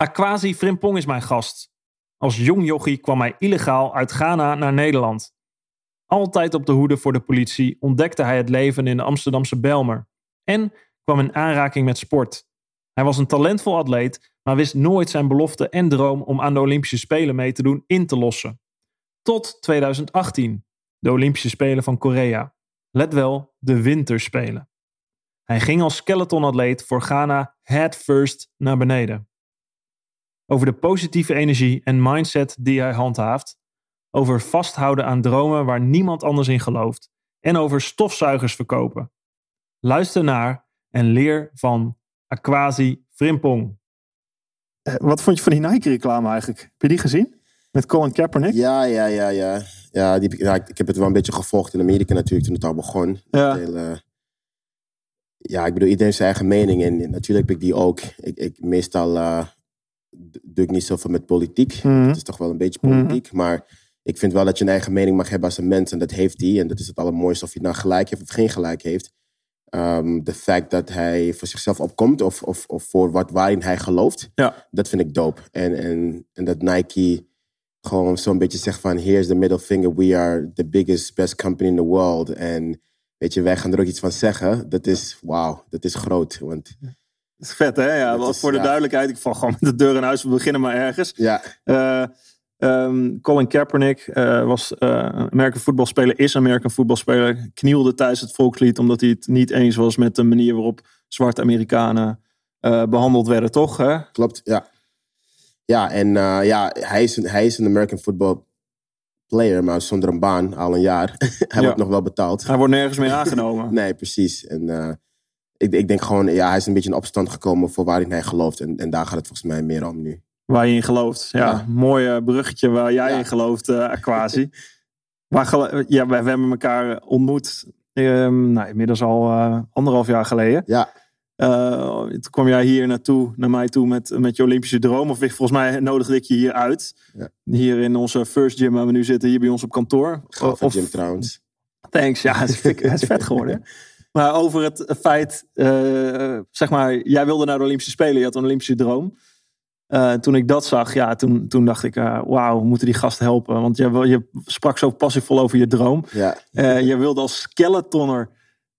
Aquasi Frimpong is mijn gast. Als jong jochie kwam hij illegaal uit Ghana naar Nederland. Altijd op de hoede voor de politie ontdekte hij het leven in de Amsterdamse Belmer en kwam in aanraking met sport. Hij was een talentvol atleet, maar wist nooit zijn belofte en droom om aan de Olympische Spelen mee te doen in te lossen. Tot 2018, de Olympische Spelen van Korea. Let wel, de Winterspelen. Hij ging als skeletonatleet voor Ghana head first naar beneden. Over de positieve energie en mindset die hij handhaaft. Over vasthouden aan dromen waar niemand anders in gelooft. En over stofzuigers verkopen. Luister naar en leer van Aquasi Frimpong. Eh, Wat vond je van die Nike-reclame eigenlijk? Heb je die gezien? Met Colin Kaepernick? Ja, ja, ja, ja. Ja, die, ja ik, ik heb het wel een beetje gevolgd in Amerika natuurlijk toen het al begon. Ja. Het hele- ja, ik bedoel, iedereen heeft zijn eigen mening. En natuurlijk heb ik die ook. Ik, ik, meestal eh, doe ik niet zoveel met politiek. Mhm. Het is toch wel een beetje politiek. Maar ik vind wel dat je een eigen mening mag hebben als een mens. En dat heeft hij. En dat is het allermooiste of hij nou gelijk heeft of geen gelijk heeft. Ehm, de fact dat hij voor zichzelf opkomt of, of, of voor wat waarin hij gelooft. Ja. Dat vind ik dope. En, en, en dat Nike gewoon zo'n beetje zegt van... Here's the middle finger. We are the biggest, best company in the world. En weet je, wij gaan er ook iets van zeggen. Dat is, wauw, dat is groot. Want Dat is vet, hè? Ja, Dat wel is- voor de duidelijkheid. Ik val gewoon met de deur in huis. We beginnen maar ergens. ja, Eh, ehm, Colin Kaepernick eh, was eh American voetbalspeler, is American voetbalspeler. Knielde tijdens het volkslied omdat hij het niet eens was met de manier waarop zwarte Amerikanen eh, behandeld werden, toch? Hè? klopt, ja. Ja, en ja, hij is, een, hij is een American football player, maar zonder een baan al een jaar. hij Ja. wordt nog wel betaald. Hij wordt nergens meer aangenomen. Nee, precies. En ik, ik denk gewoon, ja, hij is een beetje in opstand gekomen voor waarin hij gelooft. En, en daar gaat het volgens mij meer om nu. Waar je in gelooft. Ja, Ja. mooi bruggetje waar jij Ja. in gelooft, eh Aquasi. waar ja, we, we hebben elkaar ontmoet. ehm, nou, inmiddels al eh, anderhalf jaar geleden. Ja, Eh, toen kwam jij hier naartoe, naar mij toe met, met je Olympische droom. Of volgens mij nodigde ik je hier uit. Ja. Hier in onze first gym waar we nu zitten, hier bij ons op kantoor. gaaf of, Jim trouwens. Thanks, ja, het is, het is vet geworden. Maar over het feit, eh, zeg maar, jij wilde naar de Olympische Spelen, je had een Olympische droom. Eh, toen ik dat zag, ja, toen, toen dacht ik, eh, wauw, we moeten die gast helpen. Want je, je sprak zo passievol over je droom. Ja, je wilde als skeletonner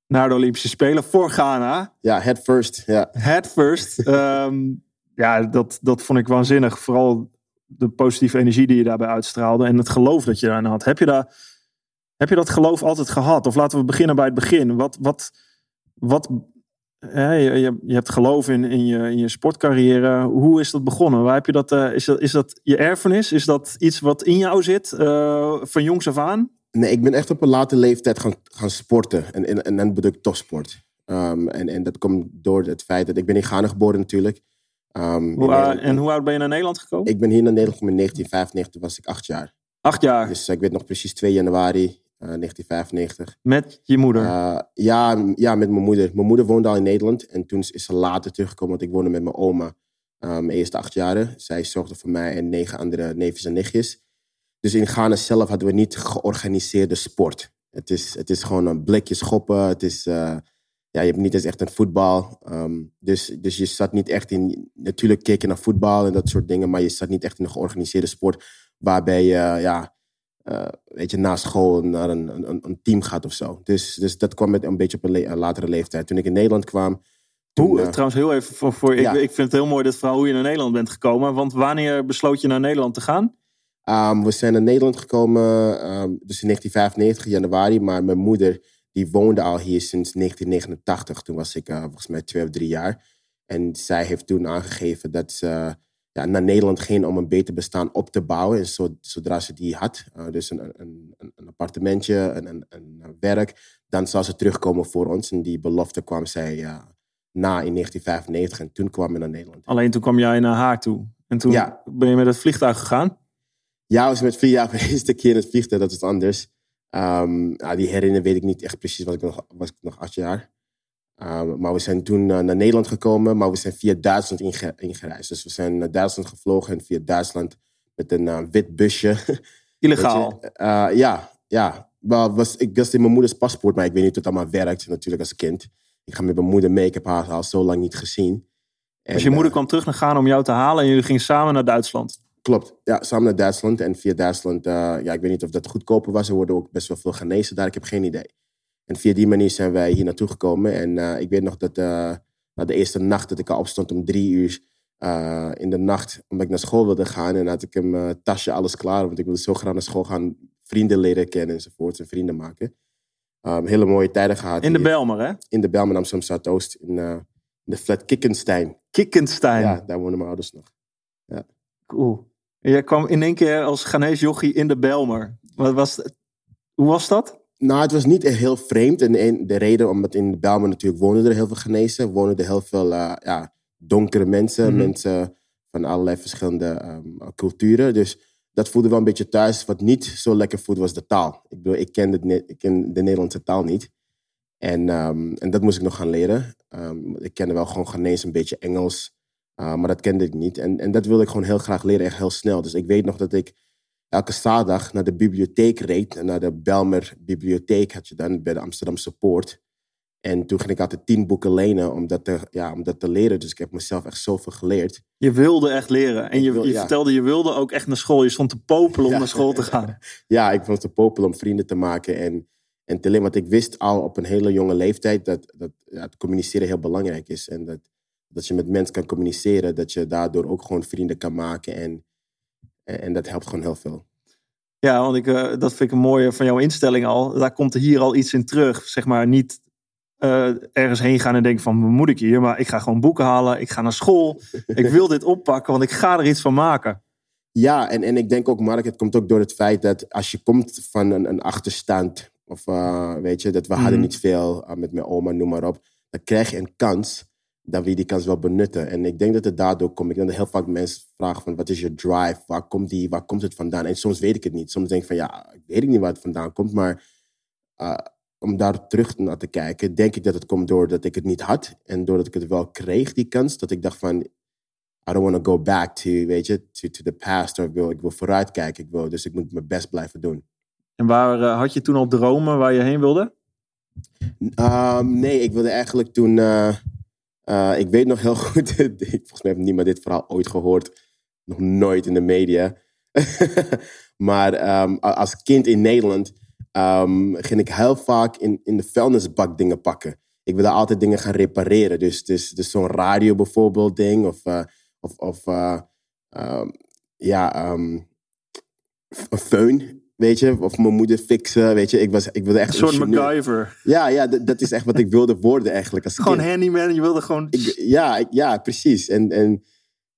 naar de Olympische Spelen voor Ghana. ja, head first. Ja. Head first. Ehm, ja, dat, dat vond ik waanzinnig. Vooral de positieve energie die je daarbij uitstraalde. En het geloof dat je daarin had. Heb je, daar, heb je dat geloof altijd gehad? Of laten we beginnen bij het begin. Wat, wat, wat, hè, je, je, hebt geloof in, in, je, in je sportcarrière. Hoe is dat begonnen? Waar heb je dat, eh, is, dat, is dat je erfenis? Is dat iets wat in jou zit? eh, van jongs af aan? Nee, ik ben echt op een late leeftijd gaan, gaan sporten. En, en, en dan bedoel ik topsport. Ehm, en, en dat komt door het feit dat ik ben in Ghana geboren natuurlijk. Ehm, Hoe, Nederland- en hoe oud ben je naar Nederland gekomen? Ik ben hier naar Nederland gekomen in 1995, toen was ik acht jaar. Acht jaar. Dus ik weet nog precies 2 januari eh, 1995. Met je moeder. Eh, ja, ja, met mijn moeder. Mijn moeder woonde al in Nederland. En toen is ze later teruggekomen, want ik woonde met mijn oma. eh, mijn eerste acht jaren. Zij zorgde voor mij en negen andere neefjes en nichtjes. Dus in Ghana zelf hadden we niet georganiseerde sport. Het is, het is gewoon een blikje schoppen. Het is, eh, ja, je hebt niet eens echt een voetbal. Ehm, dus, dus je zat niet echt in... Natuurlijk keek je naar voetbal en dat soort dingen. Maar je zat niet echt in een georganiseerde sport. Waarbij je, ja, eh, weet je, na school naar een, een, een team gaat of zo. Dus, dus dat kwam met een beetje op een, le- een latere leeftijd. Toen ik in Nederland kwam... Toen, Hoe, eh, trouwens, heel even voor. voor ja. ik, ik vind het heel mooi dat verhaal hoe je naar Nederland bent gekomen. Want wanneer besloot je naar Nederland te gaan? Ehm, we zijn naar Nederland gekomen ehm, dus in 1995, januari. Maar mijn moeder die woonde al hier sinds 1989. Toen was ik eh, volgens mij twee of drie jaar. En zij heeft toen aangegeven dat ze ja, naar Nederland ging om een beter bestaan op te bouwen. En zo, zodra ze die had, eh, dus een, een, een, appartementje, een, een, een werk, dan zou ze terugkomen voor ons. En die belofte kwam zij ja, na in 1995. En toen kwam ik naar Nederland. Alleen toen kwam jij naar haar toe. En toen Ja. ben je met het vliegtuig gegaan. Ja, was met vier jaar voor de eerste keer in het vliegtuig. Dat is anders. Ja, die herinnering weet ik niet echt precies. Was ik nog, was ik nog acht jaar. Ehm, maar we zijn toen eh, naar Nederland gekomen. Maar we zijn via Duitsland inge- ingereisd. Dus we zijn naar Duitsland gevlogen. En via Duitsland met een eh, wit busje. Illegaal. Eh, ja, ja. Was, ik was in mijn moeders paspoort, maar ik weet niet hoe het allemaal werkt. Natuurlijk als kind. Ik ga met mijn moeder mee. Ik heb haar al zo lang niet gezien. En, dus je moeder kwam terug naar Ghana om jou te halen. En jullie gingen samen naar Duitsland. Klopt, ja, samen naar Duitsland. En via Duitsland, ja, ik weet niet of dat goedkoper was. Er worden ook best wel veel genezen daar. Ik heb geen idee. En via die manier zijn wij hier naartoe gekomen. En eh, ik weet nog dat eh, na de eerste nacht dat ik al opstond om drie uur eh, in de nacht, omdat ik naar school wilde gaan. En had ik hem eh, tasje, alles klaar. Want ik wilde zo graag naar school gaan, vrienden leren kennen enzovoort. En vrienden maken. Um, hele mooie tijden gehad. In de hier. Belmer, hè? In de Belmen Amsterdam Zuidoost. In, in de flat Kikkenstein. Kikkenstein. Ja, daar wonen mijn ouders nog. Cool. En jij kwam in één keer als Ghanese jochie in de Belmer. Wat was? Hoe was dat? Nou, het was niet heel vreemd. En en de reden, omdat in de Bijlmer natuurlijk wonen er heel veel genezen. Wonen er heel veel eh, ja, donkere mensen. Mhm. Mensen van allerlei verschillende ehm, culturen. Dus dat voelde wel een beetje thuis. Wat niet zo lekker voelde was de taal. Ik bedoel, ik ken, het, ne- ik ken de Nederlandse taal niet. En, ehm, en dat moest ik nog gaan leren. Ehm, ik kende wel gewoon Ghanese, een beetje Engels. Uh, maar dat kende ik niet. En, en dat wilde ik gewoon heel graag leren, echt heel snel. Dus ik weet nog dat ik elke zaterdag naar de bibliotheek reed. Naar de Belmer Bibliotheek had je dan bij de Amsterdamse Poort. En toen ging ik altijd tien boeken lenen om dat te, ja, om dat te leren. Dus ik heb mezelf echt zoveel geleerd. Je wilde echt leren. En je, wil- je ja. vertelde, je wilde ook echt naar school. Je stond te popelen om Ja. naar school te gaan. Ja, ik vond het te popelen om vrienden te maken en, en te leren. Want ik wist al op een hele jonge leeftijd dat, dat ja, het communiceren heel belangrijk is. En dat, dat je met mensen kan communiceren, dat je daardoor ook gewoon vrienden kan maken. En, en, en dat helpt gewoon heel veel. Ja, want ik, eh, dat vind ik een mooie van jouw instelling al. Daar komt er hier al iets in terug. Zeg maar niet eh, ergens heen gaan en denken van, moet ik hier? Maar ik ga gewoon boeken halen. Ik ga naar school. ik wil dit oppakken, want ik ga er iets van maken. Ja, en, en ik denk ook, Mark, het komt ook door het feit dat als je komt van een, een achterstand, of eh, weet je, dat we hadden Mhm. niet veel met mijn oma, noem maar op, dan krijg je een kans dat we die kans wel benutten. En ik denk dat het daardoor komt. Ik denk dat heel vaak mensen vragen van, wat is je drive? Waar komt, die, waar komt het vandaan? En soms weet ik het niet. Soms denk ik van, ja, ik weet niet waar het vandaan komt, maar eh, om daar terug naar te kijken, denk ik dat het komt doordat ik het niet had. En doordat ik het wel kreeg, die kans, dat ik dacht van, I don't want to go back to, weet je, to, to the past. Or ik wil, ik wil vooruitkijken. Ik wil, dus ik moet mijn best blijven doen. En waar eh, had je toen al dromen waar je heen wilde? Um, nee, ik wilde eigenlijk toen. eh, eh, ik weet nog heel goed. volgens mij heeft niemand dit verhaal ooit gehoord. Nog nooit in de media. maar ehm, als kind in Nederland ehm, ging ik heel vaak in, in de vuilnisbak dingen pakken. Ik wilde altijd dingen gaan repareren. Dus, dus, dus zo'n radio bijvoorbeeld ding. Of, eh, of, of eh, ehm, ja, een föhn. Weet je, of mijn moeder fixen. Weet je, ik, was, ik wilde echt Een soort ingenieur. MacGyver. Ja, ja dat is echt wat ik wilde worden eigenlijk als Gewoon kind. handyman. Je wilde gewoon... Ik, ja, ik- ja, precies. En, en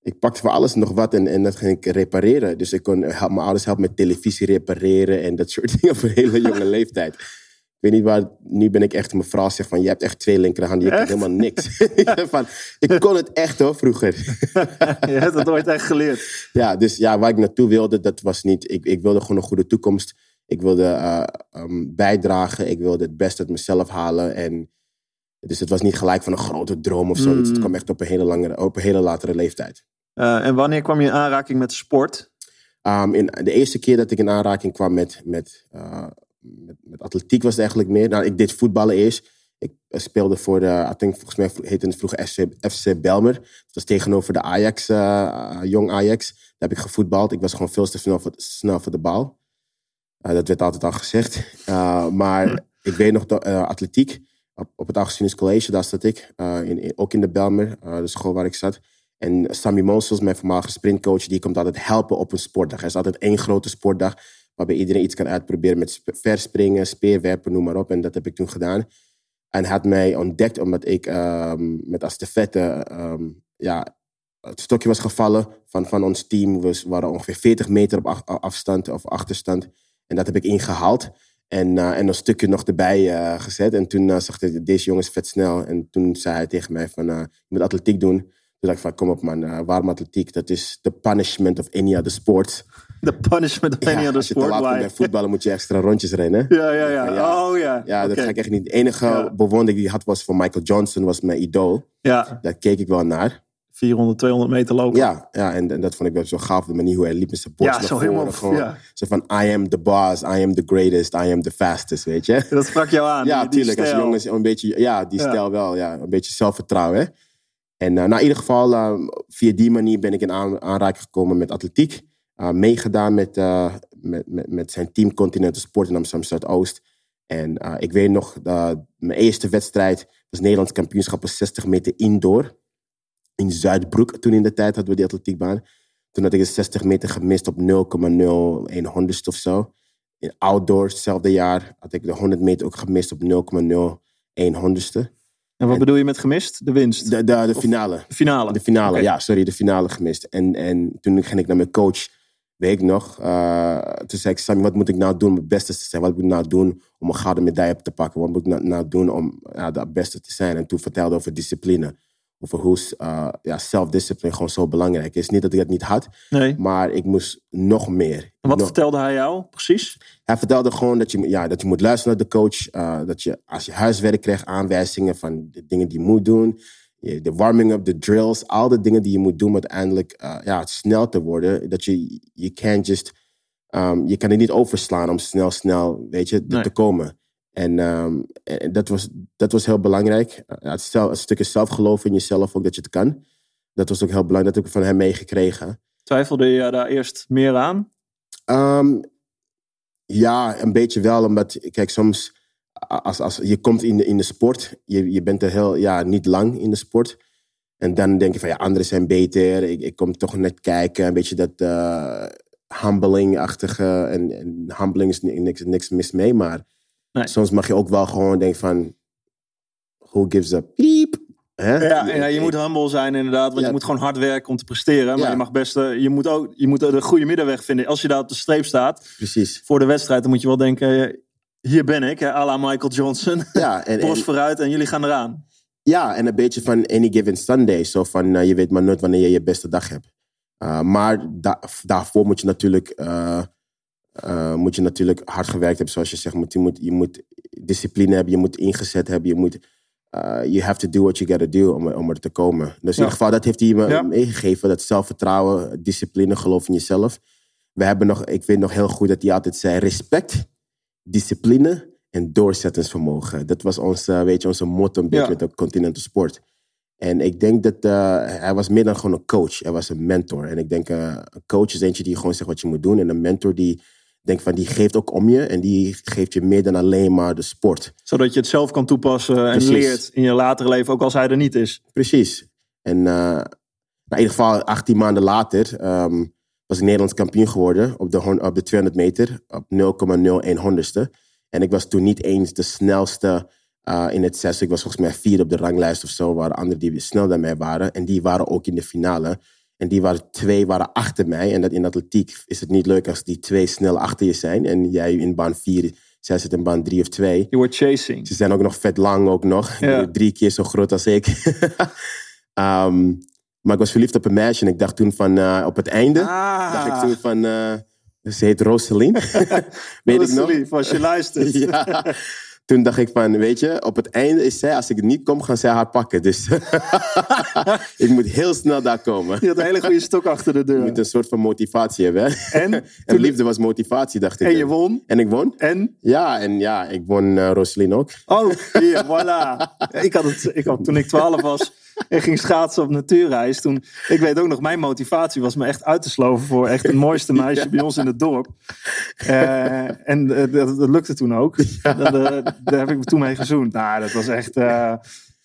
ik pakte voor alles nog wat en, en dat ging ik repareren. Dus ik kon help, mijn ouders helpen met televisie repareren en dat soort dingen op een hele jonge leeftijd. Weet niet waar, nu ben ik echt, mijn vrouw zegt van, je hebt echt twee linkerhanden, je kan helemaal niks. van, ik kon het echt hoor, vroeger. je hebt het nooit echt geleerd. Ja, dus ja, waar ik naartoe wilde, dat was niet. Ik, ik wilde gewoon een goede toekomst. Ik wilde eh, ehm, bijdragen. Ik wilde het beste uit mezelf halen. En, dus het was niet gelijk van een grote droom of zo. Mm. Het kwam echt op een hele, langere, op een hele latere leeftijd. Eh, en wanneer kwam je in aanraking met sport? Ehm, in, de eerste keer dat ik in aanraking kwam met, met, eh, met, met atletiek was het eigenlijk meer. Nou, ik deed voetballen eerst. Ik eh, speelde voor de, I think, volgens mij heette het vroeger FC, FC Belmer. Dat was tegenover de Ajax, eh, jong Ajax. Daar heb ik gevoetbald. Ik was gewoon veel te snel voor, snel voor de bal. Eh, dat werd altijd al gezegd. Eh, maar ik weet nog, dat, eh, atletiek. Op, op het Augustinus College, daar zat ik. Eh, in, in- ook in de Belmer, eh, de school waar ik zat. En Sammy Monsels, mijn voormalige sprintcoach, die komt altijd helpen op een sportdag. Er is altijd één grote sportdag waarbij iedereen iets kan uitproberen met sp- verspringen, speerwerpen, noem maar op. En dat heb ik toen gedaan. En had mij ontdekt omdat ik ehm, met estafette ehm, ja, het stokje was gevallen van, van ons team. We waren ongeveer 40 meter op af- afstand of achterstand. En dat heb ik ingehaald. En, uh, en een stukje nog erbij uh, gezet. En toen uh, zag hij, deze jongen is vet snel. En toen zei hij tegen mij van, je moet atletiek doen. Toen dacht ik van, kom op man, waarom atletiek? Dat is the punishment of any other sport. The punishment of any ja, other sport? Als je te laat bij voetballen moet je extra rondjes rennen. Ja, ja, ja. ja oh ja. Ja, dat ga ik echt niet. De enige bewondering die ik had was van Michael Johnson, was mijn idool. Ja. Daar keek ik wel naar. 400, 200 meter lopen. Ja, ja en, en dat vond ik wel zo gaaf. De manier hoe hij liep met zijn borst ja, naar zo voren. helemaal, Gewoon, ja. Zo van, I am the boss, I am the greatest, I am the fastest, weet je. Dat sprak jou aan. Ja, die, tuurlijk. Die als jongens een beetje, ja, die Ja. stijl wel, ja, een beetje zelfvertrouwen. Hè? En uh, nou, in ieder geval, uh, via die manier ben ik in aan, aanraking gekomen met atletiek. Uh, meegedaan met, uh, met, met, met zijn team Continental Sport in Amsterdam Zuidoost. En uh, ik weet nog, mijn eerste wedstrijd was Nederlands kampioenschap op 60 meter indoor. In Zuidbroek, toen in de tijd hadden we die atletiekbaan. Toen had ik de 60 meter gemist op 0,01 honderdste of zo. In outdoor, hetzelfde jaar, had ik de 100 meter ook gemist op 0,01 honderdste. En wat bedoel je met gemist? De winst? De, de, de finale. De finale? De finale, ja, sorry, de finale gemist. En, en toen ging ik naar mijn coach, weet ik nog. Uh, toen zei ik, Sammy, wat moet ik nou doen om het beste te zijn? Wat moet ik nou doen om een gouden medaille te pakken? Wat moet ik nou, nou doen om ja, de beste te zijn? En toen vertelde over discipline. Over hoe uh, ja, self-discipline gewoon zo belangrijk is. Niet dat ik dat niet had, Nee. maar ik moest nog meer. En wat nog, vertelde hij jou precies? hij vertelde gewoon dat je, ja, dat je moet luisteren naar de coach. Uh, dat je als je huiswerk krijgt, aanwijzingen van de dingen die je moet doen. De warming-up, de drills, al de dingen die je moet doen om uiteindelijk uh, ja, snel te worden. Dat je, je just, um, je kan er niet overslaan om snel, snel, weet je, Nee. te komen. En, um, en dat, was, dat was heel belangrijk. Uh, het, stel, het stukje zelfgeloof in jezelf ook dat je het kan. Dat was ook heel belangrijk. Dat heb ik van hem meegekregen. Twijfelde je daar eerst meer aan? Um, ja, een beetje wel. Omdat, kijk, soms als, als je komt in de, in de sport, je, je bent er heel, ja, niet lang in de sport. En dan denk je van, ja, anderen zijn beter. Ik, ik kom toch net kijken. Een beetje dat uh, humbling-achtige. En, en humbling is ni- niks, niks mis mee. Maar Nee. soms mag je ook wel gewoon denken van, who gives a piep? Hè? Ja, ja, je moet humble zijn inderdaad. Want Ja. je moet gewoon hard werken om te presteren. Maar Ja. je mag best, eh, je moet ook je moet de goede middenweg vinden. Als je daar op de streep staat Precies. voor de wedstrijd, dan moet je wel denken: eh, hier ben ik, hè, à la Michael Johnson. Ja, en, en, Borst vooruit en jullie gaan eraan. Ja, en een beetje van any given Sunday. Zo van, eh, je weet maar nooit wanneer je je beste dag hebt. Uh, maar da daarvoor moet je natuurlijk, uh, moet je natuurlijk hard gewerkt hebben. Zoals je zegt, moet, je, moet, je moet discipline hebben, je moet ingezet hebben. Je moet, you have to do what you gotta do om, om er te komen. Dus in Ja. ieder geval, dat heeft hij me Ja. meegegeven. Dat zelfvertrouwen, discipline, geloof in jezelf. We hebben nog, ik weet nog heel goed dat hij altijd zei, respect, discipline en doorzettingsvermogen. Dat was ons, uh, weet je, onze motto een beetje Ja. met de continental sport. En ik denk dat uh, hij was meer dan gewoon een coach. Hij was een mentor. En ik denk, uh, een coach is eentje die gewoon zegt wat je moet doen. En een mentor die denkt van, die geeft ook om je. En die geeft je meer dan alleen maar de sport. Zodat je het zelf kan toepassen en Precies. leert in je latere leven, ook als hij er niet is. Precies. En uh, nou, in ieder geval 18 maanden later um, was ik Nederlands kampioen geworden op de, op de 200 meter. Op 0,01 honderdste. En ik was toen niet eens de snelste uh, in het zes. Ik was volgens mij vier op de ranglijst of zo. Waren anderen die snel dan mij waren. En die waren ook in de finale. En die waren twee waren achter mij. En dat in atletiek is het niet leuk als die twee snel achter je zijn. En jij in baan vier, zij zit in baan drie of twee. Je wordt chasing. Ze zijn ook nog vet lang ook nog. Ja. Drie keer zo groot als ik. um, maar ik was verliefd op een meisje. En ik dacht toen van uh, op het einde. Ah. Dacht ik toen van... Uh, ze heet Rosaline. Weet ik nog? Als je luistert. ja. Toen dacht ik van, weet je, op het einde is zij, als ik niet kom, gaan zij haar pakken. Dus ik moet heel snel daar komen. Je had een hele goede stok achter de Je deur. moet een soort van motivatie hebben. hè. En? en Toen- liefde was motivatie, dacht ik. En je won. En ik won? En? Ja, en ja, ik won uh, Rosaline ook. Oh, hier, voilà. Ik had het, ik had, toen ik 12 was en ging schaatsen op natuurreis. Toen, ik weet ook nog, mijn motivatie was me echt uit te sloven voor echt het mooiste meisje bij ons in het dorp. Uh, en uh, dat, dat, lukte toen ook. Ja. Dat, uh, daar heb ik toen mee gezoend. Nou, dat was echt.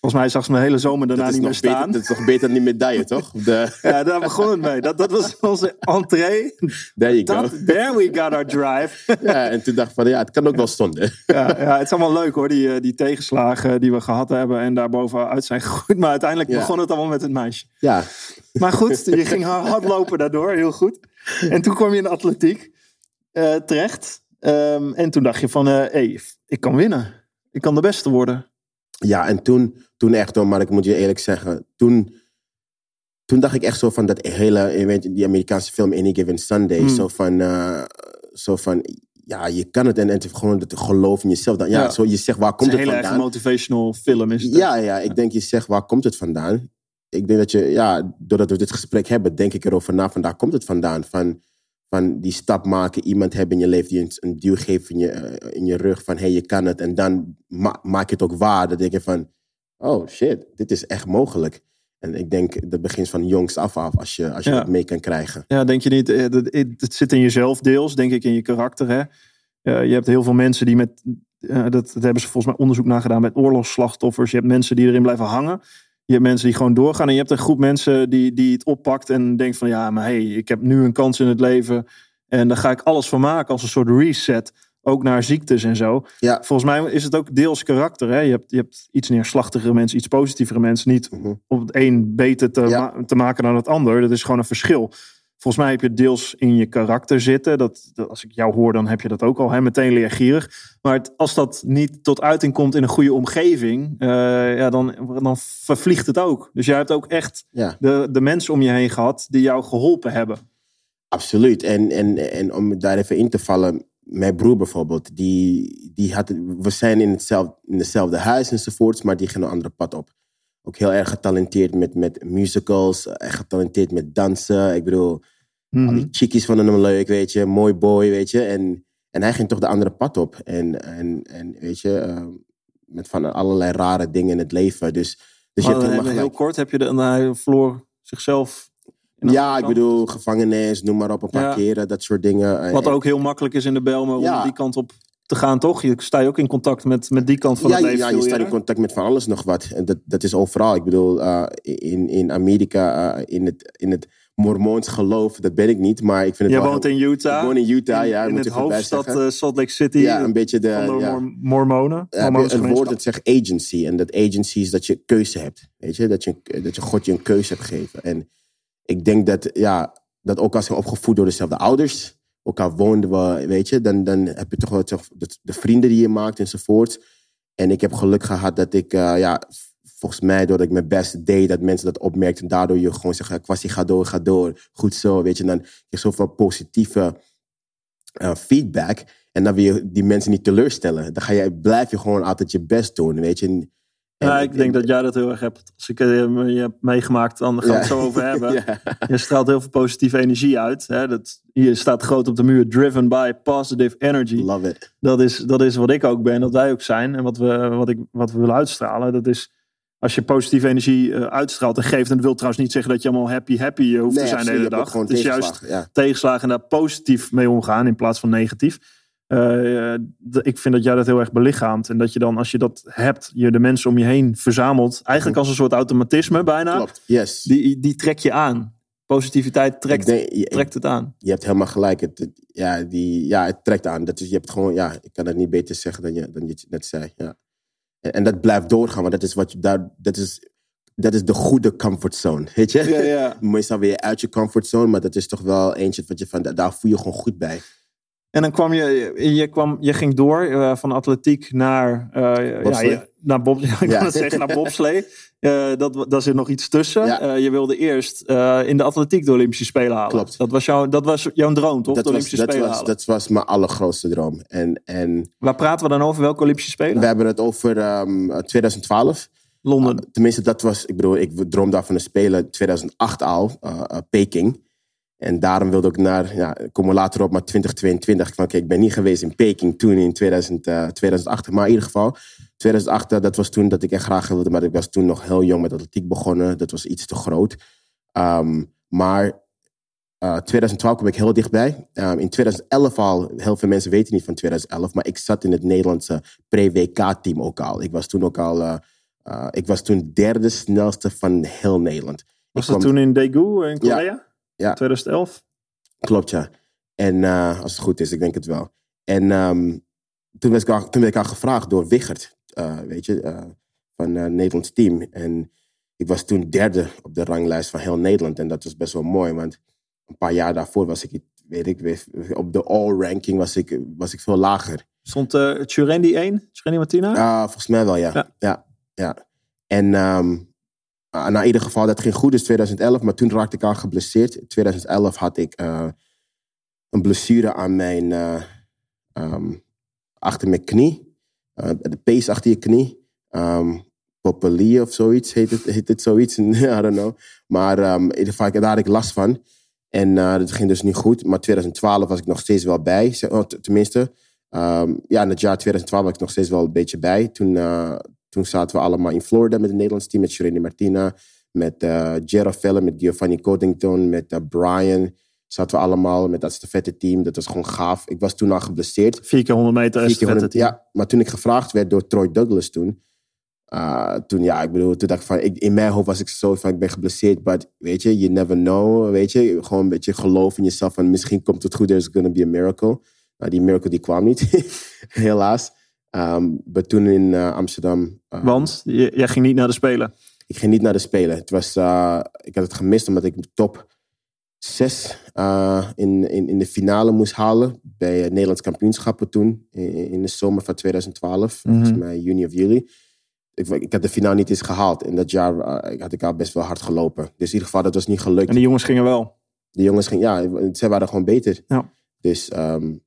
Volgens mij zag ze mijn hele zomer daarna niet meer staan. Dat is toch beter dan die medaille, toch? De... Ja, daar begon het mee. Dat, dat was onze entree. There you dat, go. There we got our drive. ja, en toen dacht ik van ja, het kan ook wel stonden. Ja, ja, het is allemaal leuk hoor, die, die tegenslagen die we gehad hebben en daarbovenuit zijn gegroeid. Maar uiteindelijk ja. begon het allemaal met het meisje. Ja. Maar goed, je ging hard lopen daardoor, heel goed. En toen kwam je in de atletiek uh, terecht. Ehm, en toen dacht je van, hé, hey, ik kan winnen. Ik kan de beste worden. Ja, en toen, toen echt hoor, maar ik moet je eerlijk zeggen, toen, toen dacht ik echt zo van dat hele, je weet, die Amerikaanse film Any Given Sunday, Mm. zo van, eh, zo van, ja, je kan het en, en het gewoon het geloof in jezelf. Dan, ja, Ja. Zo, je zegt, waar Het komt is een het hele erg vandaan? motivational film is het. Ja, ja, ik denk je zegt, waar komt het vandaan? Ik denk dat je, ja, doordat we dit gesprek hebben, denk ik erover na, van daar komt het vandaan. Van, van die stap maken, iemand hebben in je leven die een, een duw geeft in je, eh, in je rug van, hé, hey, je kan het. En dan ma- maak je het ook waar. Dan denk je van, oh shit, dit is echt mogelijk. En ik denk, dat begint van jongs af af, als je, als je Ja. dat mee kan krijgen. Ja, denk je niet? eh, dat- Het, het zit in jezelf deels, denk ik, in je karakter. Hè? Eh, je hebt heel veel mensen die met. eh, dat, dat hebben ze volgens mij onderzoek naar gedaan met oorlogsslachtoffers. Je hebt mensen die erin blijven hangen. Je hebt mensen die gewoon doorgaan. En je hebt een groep mensen die, die het oppakt en denkt van ja, maar hey, ik heb nu een kans in het leven. En daar ga ik alles van maken als een soort reset. Ook naar ziektes en zo. Ja. Volgens mij is het ook deels karakter. Hè? Je, hebt, je hebt iets neerslachtigere mensen, iets positievere mensen. Niet Mhm. om het een beter te, Ja. ma- te maken dan het ander. Dat is gewoon een verschil. Volgens mij heb je het deels in je karakter zitten. Dat, dat- als ik jou hoor, dan heb je dat ook al. Hè? Meteen leergierig. Maar het- als dat niet tot uiting komt in een goede omgeving, eh, ja, dan, dan vervliegt het ook. Dus jij hebt ook echt Ja. de, de mensen om je heen gehad die jou geholpen hebben. Absoluut. En, en, en om daar even in te vallen, mijn broer bijvoorbeeld, die, die had, we zijn in, hetzelfde, in hetzelfde huis enzovoorts, maar die ging een andere pad op. Ook heel erg getalenteerd met, met musicals, echt getalenteerd met dansen. Ik bedoel, Mhm. al die chickies vonden hem leuk, weet je, mooi boy, weet je. En, en hij ging toch de andere pad op. En, en, en weet je, eh, met van allerlei rare dingen in het leven. Dus, dus je Maar hebt hebben we heel kort heb je de, en hij verloor zichzelf. Ja, ik bedoel, gevangenis, noem maar op, een paar Ja. keren, dat soort dingen. Wat ook heel makkelijk is in de Belmen om Ja. die kant op te gaan, toch? Je sta je ook in contact met, met die kant van ja, het leven. ja, je staat in contact met van alles nog wat. En dat, dat is overal. Ik bedoel, eh, in, in Amerika, eh, in het, in het Mormoons geloof, dat ben ik niet. Maar ik vind het wel woont heel- in Utah. Ik woon in Utah, ja. in moet het je erbij hoofdstad eh, Salt Lake City. ja, een beetje de... van de ja. Mor- Mormonen. Ja, je een woord dat zegt agency. En dat agency is dat je keuze hebt. Weet je? Dat, je, dat je God je een keuze hebt gegeven. En ik denk dat, ja, dat ook als je opgevoed door dezelfde ouders, elkaar woonden we, weet je, dan, dan heb je toch wel de, de vrienden die je maakt enzovoort. En ik heb geluk gehad dat ik, eh, ja, volgens mij doordat ik mijn best deed, dat mensen dat opmerkten. En daardoor je gewoon zeggen, kwassie, ga door, ga door. Goed zo, weet je. Dan krijg je zoveel positieve eh, feedback. En dan wil je die mensen niet teleurstellen. Dan ga je, blijf je gewoon altijd je best doen, weet je. Ja, en ik denk dat jij dat heel erg hebt. Als ik eh, je heb meegemaakt, dan gaan we het zo over hebben. Ja. Je straalt heel veel positieve energie uit. Hè? Dat, hier staat groot op de muur, driven by positive energy. Love it. Dat is, dat is wat ik ook ben, dat wij ook zijn. En wat we, wat ik, wat we willen uitstralen. Dat is, als je positieve energie eh, uitstraalt en geeft. En dat wil trouwens niet zeggen dat je allemaal happy, happy eh, hoeft Nee, te zijn de hele hebt dag. Het is juist ja. tegenslagen en daar positief mee omgaan in plaats van negatief. Eh, ik vind dat jij dat heel erg belichaamt. En dat je dan, als je dat hebt, je de mensen om je heen verzamelt. Eigenlijk als een soort automatisme bijna. Klopt, yes. Die, die trek je aan. Positiviteit trekt, Ik denk- je, trekt het aan. je hebt helemaal gelijk. Het, het- ja, die, ja, het trekt aan. Dat is, je hebt gewoon, ja, ik kan het niet beter zeggen dan je, dan je het net zei. Ja. En, en dat blijft doorgaan, want dat is wat je daar, dat is, dat is de goede comfortzone, weet je? Ja, ja. Meestal weer uit je comfortzone, maar dat is toch wel eentje wat je van, daar voel je gewoon goed bij. En dan kwam je, je, kwam, je ging door eh, van atletiek naar, eh, ja, naar Bob, ik kan Ja. het zeggen, naar bobslee. Eh, dat, daar zit nog iets tussen. Ja. Je wilde eerst in de atletiek de Olympische Spelen halen. Klopt. Dat was, jouw, dat was jouw droom, toch? Dat de was, Olympische dat, Spelen was, dat was mijn allergrootste droom. En, en Waar praten we dan over? Welke Olympische Spelen? we hebben het over ehm, 2012. Londen. Tenminste, dat was, ik bedoel, ik droomde af van de Spelen 2008 al, Peking. En daarom wilde ik naar, ja, ik kom er later op, maar 2022. Van, oké, ik ben niet geweest in Peking toen in 2000, eh, 2008. Maar in ieder geval, 2008, eh, dat was toen dat ik echt graag wilde. Maar ik was toen nog heel jong met atletiek begonnen. Dat was iets te groot. Ehm, maar eh 2012 kom ik heel dichtbij. Ehm, in 2011 al, heel veel mensen weten niet van 2011, maar ik zat in het Nederlandse pre-WK-team ook al. Ik was toen ook al, eh, eh, ik was toen derde snelste van heel Nederland. Was dat kwam- toen in Daegu in Korea? Ja. 2011? Klopt, ja. En eh, als het goed is, ik denk het wel. En ehm, toen, werd ik al, toen werd ik al gevraagd door Wichert, eh, weet je, eh, van het Nederlands team. En ik was toen derde op de ranglijst van heel Nederland. En dat was best wel mooi, want een paar jaar daarvoor was ik, weet ik, op de all-ranking was ik, was ik veel lager. Stond uh, Churendi 1? Churendi Martina? Volgens mij wel, ja. Ja. Ja, ja. En ehm nou, in ieder geval, dat ging goed, dus 2011. Maar toen raakte ik aan geblesseerd. In 2011 had ik eh, een blessure aan mijn, ehm, achter mijn knie. De pees achter je knie. Popelie of zoiets, heet het, heet het zoiets? I don't know. Maar ehm, in ieder geval, daar had ik last van. En dat ging dus niet goed. Maar 2012 was ik nog steeds wel bij. oh, Tenminste, ja, in het jaar 2012 was ik nog steeds wel een beetje bij. Toen, toen zaten we allemaal in Florida met het Nederlands team. Met Sherene Martina, met uh, Gerard Velle, met Giovanni Codington, met eh, Brian. Zaten we allemaal met dat stafette team. Dat was gewoon gaaf. Ik was toen al geblesseerd. Vier keer 100 meter Vier keer team. Ja, maar toen ik gevraagd werd door Troy Douglas toen. uh, toen, ja, ik bedoel, toen dacht ik van, ik, in mijn hoofd was ik zo van, ik ben geblesseerd, maar weet je, you never know, weet je. Gewoon een beetje geloof in jezelf van, misschien komt het goed, there's gonna be a miracle. Nou, die miracle die kwam niet, helaas. Um, maar toen in uh, Amsterdam... uh, Want j- jij ging niet naar de Spelen. ik ging niet naar de Spelen. Het was, uh, ik had het gemist omdat ik de top 6 uh, in, in, in de finale moest halen. Bij het Nederlands kampioenschappen toen. In, in de zomer van 2012. Volgens Mhm. mij juni of juli. Ik, ik had de finale niet eens gehaald. En dat jaar had ik al best wel hard gelopen. Dus in ieder geval, dat was niet gelukt. En die jongens gingen wel. De jongens gingen, ja, zij waren gewoon beter. Ja. Dus um,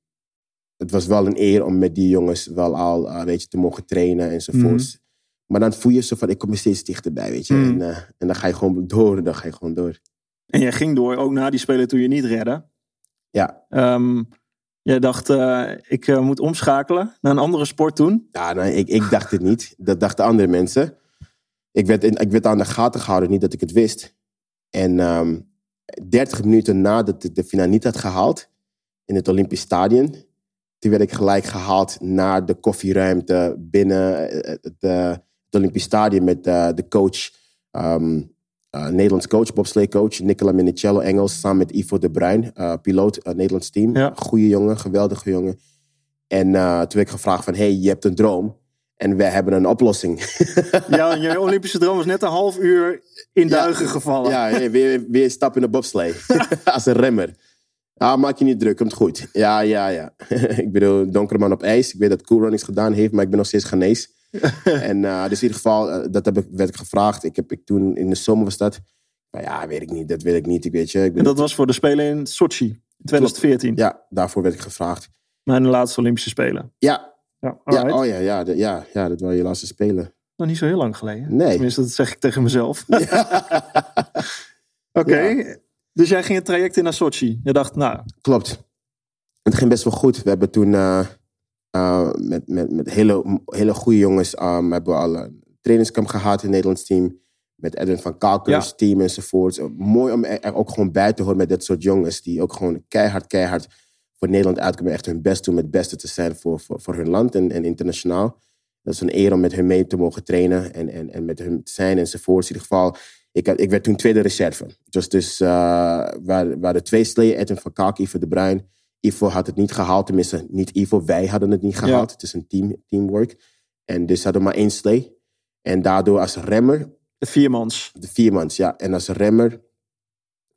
het was wel een eer om met die jongens wel al uh, weet je, te mogen trainen enzovoorts. Mhm. Maar dan voel je zo van, ik kom er steeds dichterbij, weet je. Mhm. En, uh, en dan ga je gewoon door, dan ga je gewoon door. En jij ging door, ook na die Spelen toen je niet redde. Ja, Ehm, jij dacht, eh, ik eh, moet omschakelen naar een andere sport toen. ja nou, ik, ik dacht het niet. Dat dachten andere mensen. Ik werd, in, ik werd aan de gaten gehouden, niet dat ik het wist. En um, 30 minuten nadat ik de finale niet had gehaald, in het Olympisch Stadion, toen werd ik gelijk gehaald naar de koffieruimte binnen eh, het, het Olympisch Stadion met de coach, um, uh, Nederlands coach, bobsleecoach, Nicola Minicello Engels, samen met Ivo de Bruin, piloot, Nederlands team. Ja. Goeie jongen, geweldige jongen. En uh, toen werd ik gevraagd van, hey, je hebt een droom. En wij hebben een oplossing. ja, je Olympische droom was net een half uur in duigen ja, gevallen. Ja, weer, weer een stap in de bobslee. Als een remmer. Ah, maak je niet druk, komt goed. Ja, ja, ja. ik bedoel, donkere man op ijs. Ik weet dat Cool Runnings gedaan heeft, maar ik ben nog steeds genees. en uh, dus in ieder geval, uh, dat heb ik, werd ik gevraagd. Ik heb ik toen, in de zomer was dat. Maar ja, weet ik niet, dat weet ik niet. Ik weet je. Ik en dat was voor de Spelen in Sochi, in 2014. Ja, daarvoor werd ik gevraagd. Mijn laatste Olympische Spelen. Ja. Ja, ja oh ja, ja, de, ja, ja, dat waren je laatste spelen. Nog niet zo heel lang geleden. Nee. Tenminste, dat zeg ik tegen mezelf. Oké, okay. ja. Dus jij ging het traject in naar Sochi. Je dacht, nou... Klopt. Het ging best wel goed. We hebben toen uh, uh, met, met, met hele, hele goede jongens... Um, hebben we al een trainingskamp gehad in het Nederlands team. Met Edwin van Kalkers ja. team enzovoort. Mooi om er ook gewoon bij te horen met dit soort jongens... die ook gewoon keihard, keihard voor Nederland uitkomen. Echt hun best doen met het beste te zijn voor, voor, voor hun land en, en internationaal. Dat is een eer om met hun mee te mogen trainen en, en, en met hun te zijn enzovoort. In ieder geval, ik, ik werd toen tweede reserve. Dus, dus uh, waar, waar de twee sleeën, Edwin van Kalk, Ivo de Bruin. Ivo had het niet gehaald, tenminste niet Ivo, wij hadden het niet gehaald. Ja. Het is een team, teamwork. En dus hadden we maar één slee. En daardoor als remmer... De viermans. De viermans, ja. En als remmer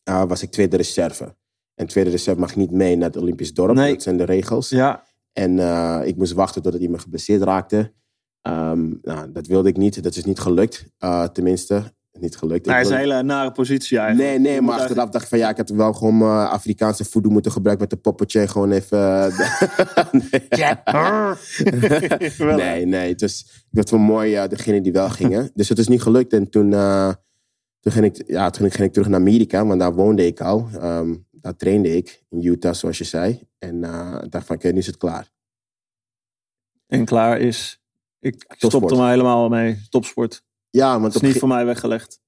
uh, was ik tweede reserve. En tweede reserve mag niet mee naar het Olympisch dorp. Nee. Dat zijn de regels. Ja. En uh, ik moest wachten totdat iemand geblesseerd raakte. Um, nou, dat wilde ik niet. Dat is niet gelukt. Uh, tenminste, niet gelukt. Hij is een hele nare positie eigenlijk. Nee, nee, maar achteraf dacht ik van ja, ik had wel gewoon uh, Afrikaanse voodoo moeten gebruiken met de poppetje. En gewoon even... nee. nee, nee. Het was, ik wel mooi, uh, degene die wel gingen. Dus het is niet gelukt. En toen, uh, toen, ging ik, ja, toen ging ik terug naar Amerika, want daar woonde ik al. Um, daar trainde ik in Utah, zoals je zei. En uh, dacht van, oké, okay, nu is het klaar. En klaar is... Ik stop er maar helemaal mee. Topsport. Ja, want het is niet voor mij weggelegd.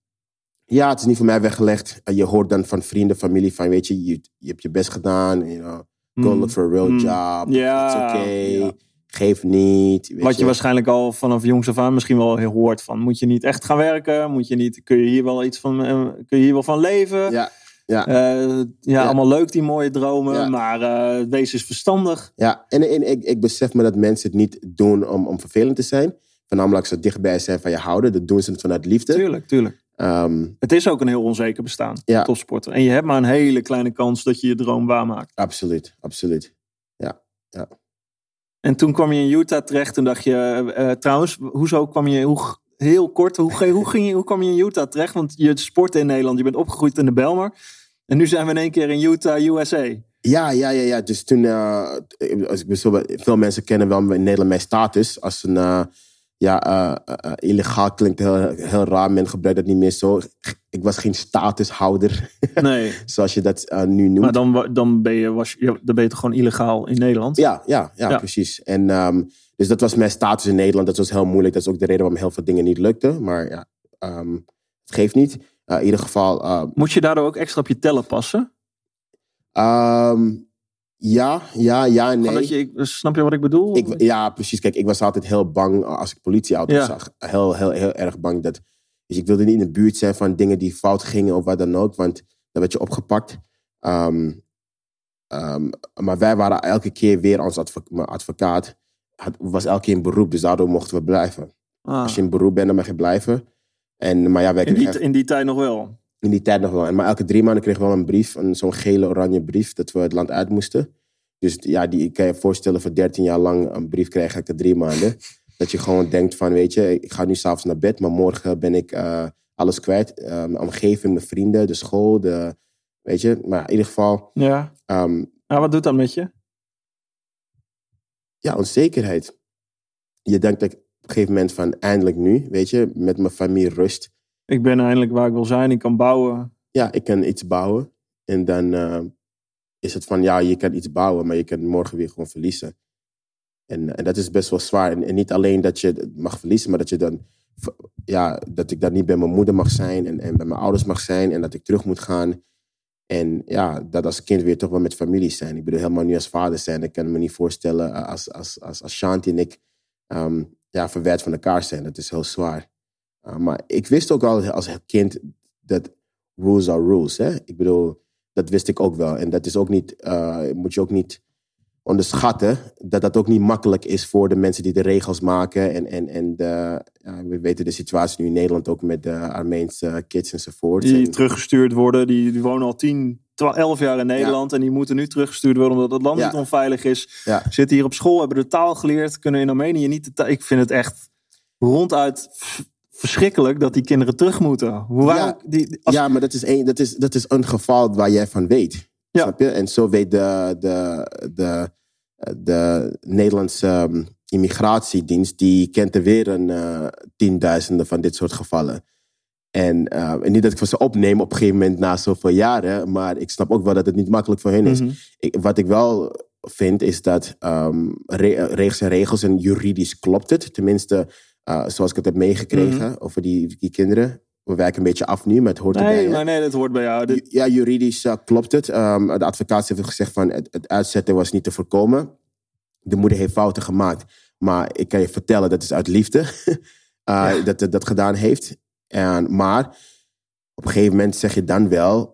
Ja, het is niet voor mij weggelegd. Je hoort dan van vrienden, familie van, weet je, je, je hebt je best gedaan. You know, go mm. look for a real mm. job. Ja, It's okay. Ja. Geef niet. Wat je, je, waarscheinlijk al vanaf jongs af aan misschien wel hoort van, moet je niet echt gaan werken? Moet je niet, kun je hier wel iets van, uh, kun je hier wel van leven? Ja. Ja. Uh, ja, ja, allemaal leuk die mooie dromen, ja. maar uh, wees eens verstandig. Ja, en, en ik, ik besef me dat mensen het niet doen om, om vervelend te zijn. Voornamelijk ze dichtbij zijn van je houden. Dat doen ze het vanuit liefde. Tuurlijk, tuurlijk. Ehm, Het is ook een heel onzeker bestaan, Ja. topsporter. En je hebt maar een hele kleine kans dat je je droom waarmaakt. absoluut, absoluut. En toen kwam je in Utah terecht en dacht je, eh, eh, trouwens, hoezo kwam je, hoe, heel kort, hoe, hoe, ging je, hoe kwam je in Utah terecht? Want je sportte in Nederland, je bent opgegroeid in de Belmar. En nu zijn we in één keer in Utah, USA. Ja, ja, ja, ja. Dus toen, eh, als ik veel mensen kennen wel in Nederland mijn status als een, ja, eh, eh, eh, illegaal klinkt heel, heel raar. Men gebruikt dat niet meer zo. Ik was geen statushouder, Nee, zoals je dat nu noemt. maar dan, dan, ben je, was, je- dan ben je toch gewoon illegaal in Nederland? Ja, ja, ja, Ja. precies. En ehm, dus dat was mijn status in Nederland. Dat was heel moeilijk. Dat is ook de reden waarom heel veel dingen niet lukten. Maar ja, ehm, het geeft niet. In ieder geval, Moet je daardoor ook extra op je tellen passen? ehm, ja, ja, ja, nee. dat je, ik- snap je wat ik bedoel? Ik, ja, precies. Kijk, ik was altijd heel bang als ik politieauto's Ja. zag. Heel, heel, heel erg bang. Dat, dus ik wilde niet in de buurt zijn van dingen die fout gingen of wat dan ook. Want dan werd je opgepakt. Ehm, ehm, maar wij waren elke keer weer, mijn advocaat had, was elke keer in beroep. Dus daardoor mochten we blijven. Ah, Als je in beroep bent, dan mag je blijven. En, maar ja, wij in, die, in die tijd nog wel. In die tijd nog wel. En maar elke drie maanden kregen we wel een brief, een, zo'n gele oranje brief, dat we het land uit moesten. Dus ja, die ik kan je voorstellen voor 13 jaar lang een brief krijgen elke drie maanden. Dat je gewoon denkt van, weet je, ik ga nu s'avonds naar bed, maar morgen ben ik eh, alles kwijt. Eh, mijn omgeving, mijn vrienden, de school, de, weet je. Maar in ieder geval, Ja. ehm, Nou, wat doet dat met je? ja, onzekerheid. Je denkt dat ik op een gegeven moment van, eindelijk nu, weet je, met mijn familie rust. Ik ben eindelijk waar ik wil zijn. Ik kan bouwen. ja, ik kan iets bouwen. En dan eh, is het van, ja, je kan iets bouwen, maar je kan morgen weer gewoon verliezen. En, en dat is best wel zwaar. En, en niet alleen dat je mag verliezen, maar dat je dan, ja, dat ik dan niet bij mijn moeder mag zijn en, en bij mijn ouders mag zijn en dat ik terug moet gaan. En ja, dat als kind weer toch wel met familie zijn. Ik bedoel, helemaal nu als vader zijn. Ik kan me niet voorstellen eh, als, als, als, als Shanti en ik ehm, ja, verwijderd van elkaar zijn. Dat is heel zwaar. Uh, maar ik wist ook al als kind dat rules are rules. Hè? Ik bedoel, dat wist ik ook wel. En dat is ook niet, eh, moet je ook niet onderschatten. Dat dat ook niet makkelijk is voor de mensen die de regels maken. En, en, en de, ja, we weten de situatie nu in Nederland ook met de Armeense kids enzovoort. Die En- teruggestuurd worden. Die, die wonen al 10, 12, 11 jaar in Nederland. En die moeten nu teruggestuurd worden omdat het land Ja. niet onveilig is. Ja. Zitten hier op school, hebben de taal geleerd. Kunnen in Armenië niet de taal. Ik vind het echt ronduit verschrikkelijk dat die kinderen terug moeten. Hoe Ja. die, als, Ja, maar dat is, een, dat, is, dat is een geval waar jij van weet. Ja. Snap je? En zo weet de, de, de, de Nederlandse ehm, immigratiedienst, die kent er weer een eh, tienduizenden van dit soort gevallen. En, eh, en niet dat ik van ze opneem op een gegeven moment na zoveel jaren, maar ik snap ook wel dat het niet makkelijk voor hen is. Mhm. Ik, wat ik wel vind is dat ehm, re- regels en regels en juridisch klopt het. Tenminste, eh, zoals ik het heb meegekregen over die, die kinderen. We wijken een beetje af nu, maar het hoort erbij. Nee, maar nee, dat hoort bij jou. Dit- Ja, juridisch eh, klopt het. Ehm, de advocaat heeft gezegd van het, het uitzetten was niet te voorkomen. De moeder heeft fouten gemaakt. Maar ik kan je vertellen, dat is uit liefde eh, dat het dat gedaan heeft. En, maar op een gegeven moment zeg je dan wel...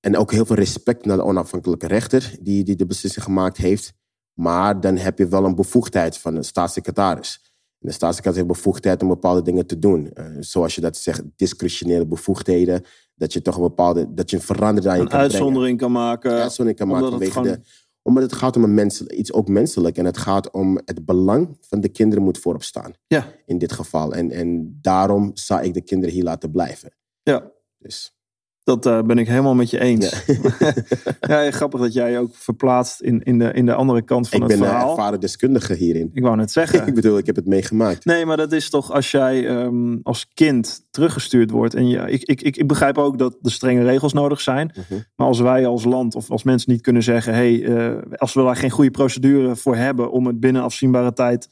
En ook heel veel respect naar de onafhankelijke rechter die, die de beslissing gemaakt heeft. Maar dan heb je wel een bevoegdheid van een staatssecretaris. En de staatssecretaris heeft bevoegdheid om bepaalde dingen te doen. Eh, zoals je dat zegt, discretionele bevoegdheden. Dat je toch een bepaalde, dat je een verandering daarin een kan brengen. uitzondering kan maken. Uitzondering kan maken omdat het vanwege gewoon- de... Omdat het gaat om een mens, iets ook menselijk. En het gaat om het belang van de kinderen moet voorop staan. Ja, In dit geval. En, en daarom zou ik de kinderen hier laten blijven. ja. Dus, Dat eh, ben ik helemaal met je eens. ja. Ja, grappig dat jij je ook verplaatst in, in, de, in de andere kant van ik het ben een verhaal. ervaren deskundige hierin. Ik wou net zeggen. ik bedoel, ik heb het meegemaakt. Nee, maar dat is toch als jij ehm, als kind teruggestuurd wordt. En je, ik, ik, ik, ik begrijp ook dat er strenge regels nodig zijn. Mhm. Maar als wij als land of als mensen niet kunnen zeggen: hé, hey, eh, als we daar geen goede procedure voor hebben om het binnen afzienbare tijd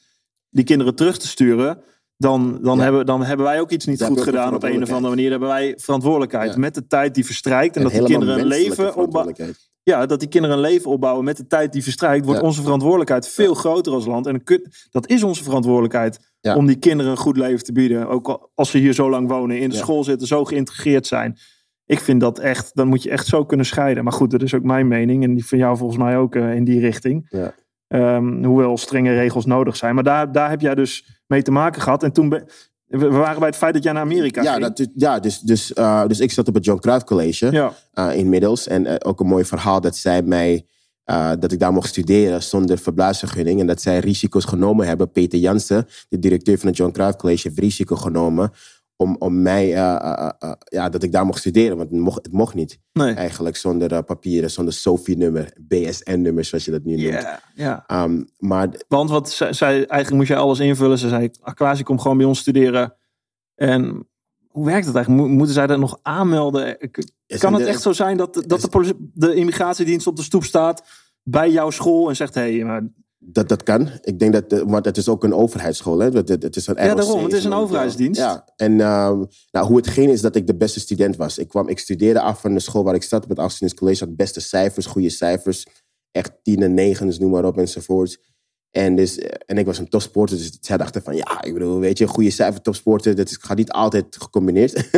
die kinderen terug te sturen. Dan, dan, Ja. hebben, dan hebben wij ook iets niet goed gedaan. Op een of andere manier hebben wij verantwoordelijkheid. Ja. Met de tijd die verstrijkt. En, dat die kinderen een leven opbouwen. Ja, dat die kinderen een leven opbouwen met de tijd die verstrijkt, wordt Ja. onze verantwoordelijkheid veel groter als land. En dat is onze verantwoordelijkheid om die kinderen een goed leven te bieden. Ook al- als ze hier zo lang wonen, in de school zitten, zo geïntegreerd zijn. Ik vind dat echt, dan moet je echt zo kunnen scheiden. Maar goed, dat is ook mijn mening. En die van jou volgens mij ook eh, in die richting. Ja. Ehm, hoewel strenge regels nodig zijn. Maar daar, daar heb jij dus mee te maken gehad. En toen We waren bij het feit dat jij naar Amerika Ja, ging. dat, ja dus, dus, uh, dus ik zat op het John Cruijff College Ja. uh, inmiddels. En uh, ook een mooi verhaal dat zij mij, dat ik daar mocht studeren zonder verblijfsvergunning. En dat zij risico's genomen hebben. Peter Jansen, de directeur van het John Cruijff College, heeft risico genomen om, om mij, ja, dat ik daar mocht studeren. Want het mocht, het mocht niet. Nee. Eigenlijk zonder papieren, zonder SOFI-nummer, BSN-nummer, zoals je dat nu noemt. Yeah, ja. Um, maar, Want wat zij, zij, eigenlijk moest je alles invullen. Ze zei, Aquasi, kom gewoon bij ons studeren. En hoe werkt dat eigenlijk? Mo- Moeten zij dat nog aanmelden? Kan het echt zo zijn dat, dat de, de immigratiedienst op de stoep staat bij jouw school en zegt: hé, hey, maar Dat, dat kan. Ik denk dat, de- want het is ook een overheidsschool. Hè? Het, het, is een Ja, ROC, daarom. Het is een overheidsdienst. Ja, en ehm, nou, hoe het ging is dat ik de beste student was. Ik, kwam, ik studeerde af van de school waar ik zat, op het Afstudents College. Had beste cijfers, goede cijfers. Echt tien en negens, noem maar op enzovoort. En, dus, eh, en ik was een topsporter, dus zij dachten van... Ja, ik bedoel, weet je, goede cijfer, topsporter... dat is, gaat niet altijd gecombineerd.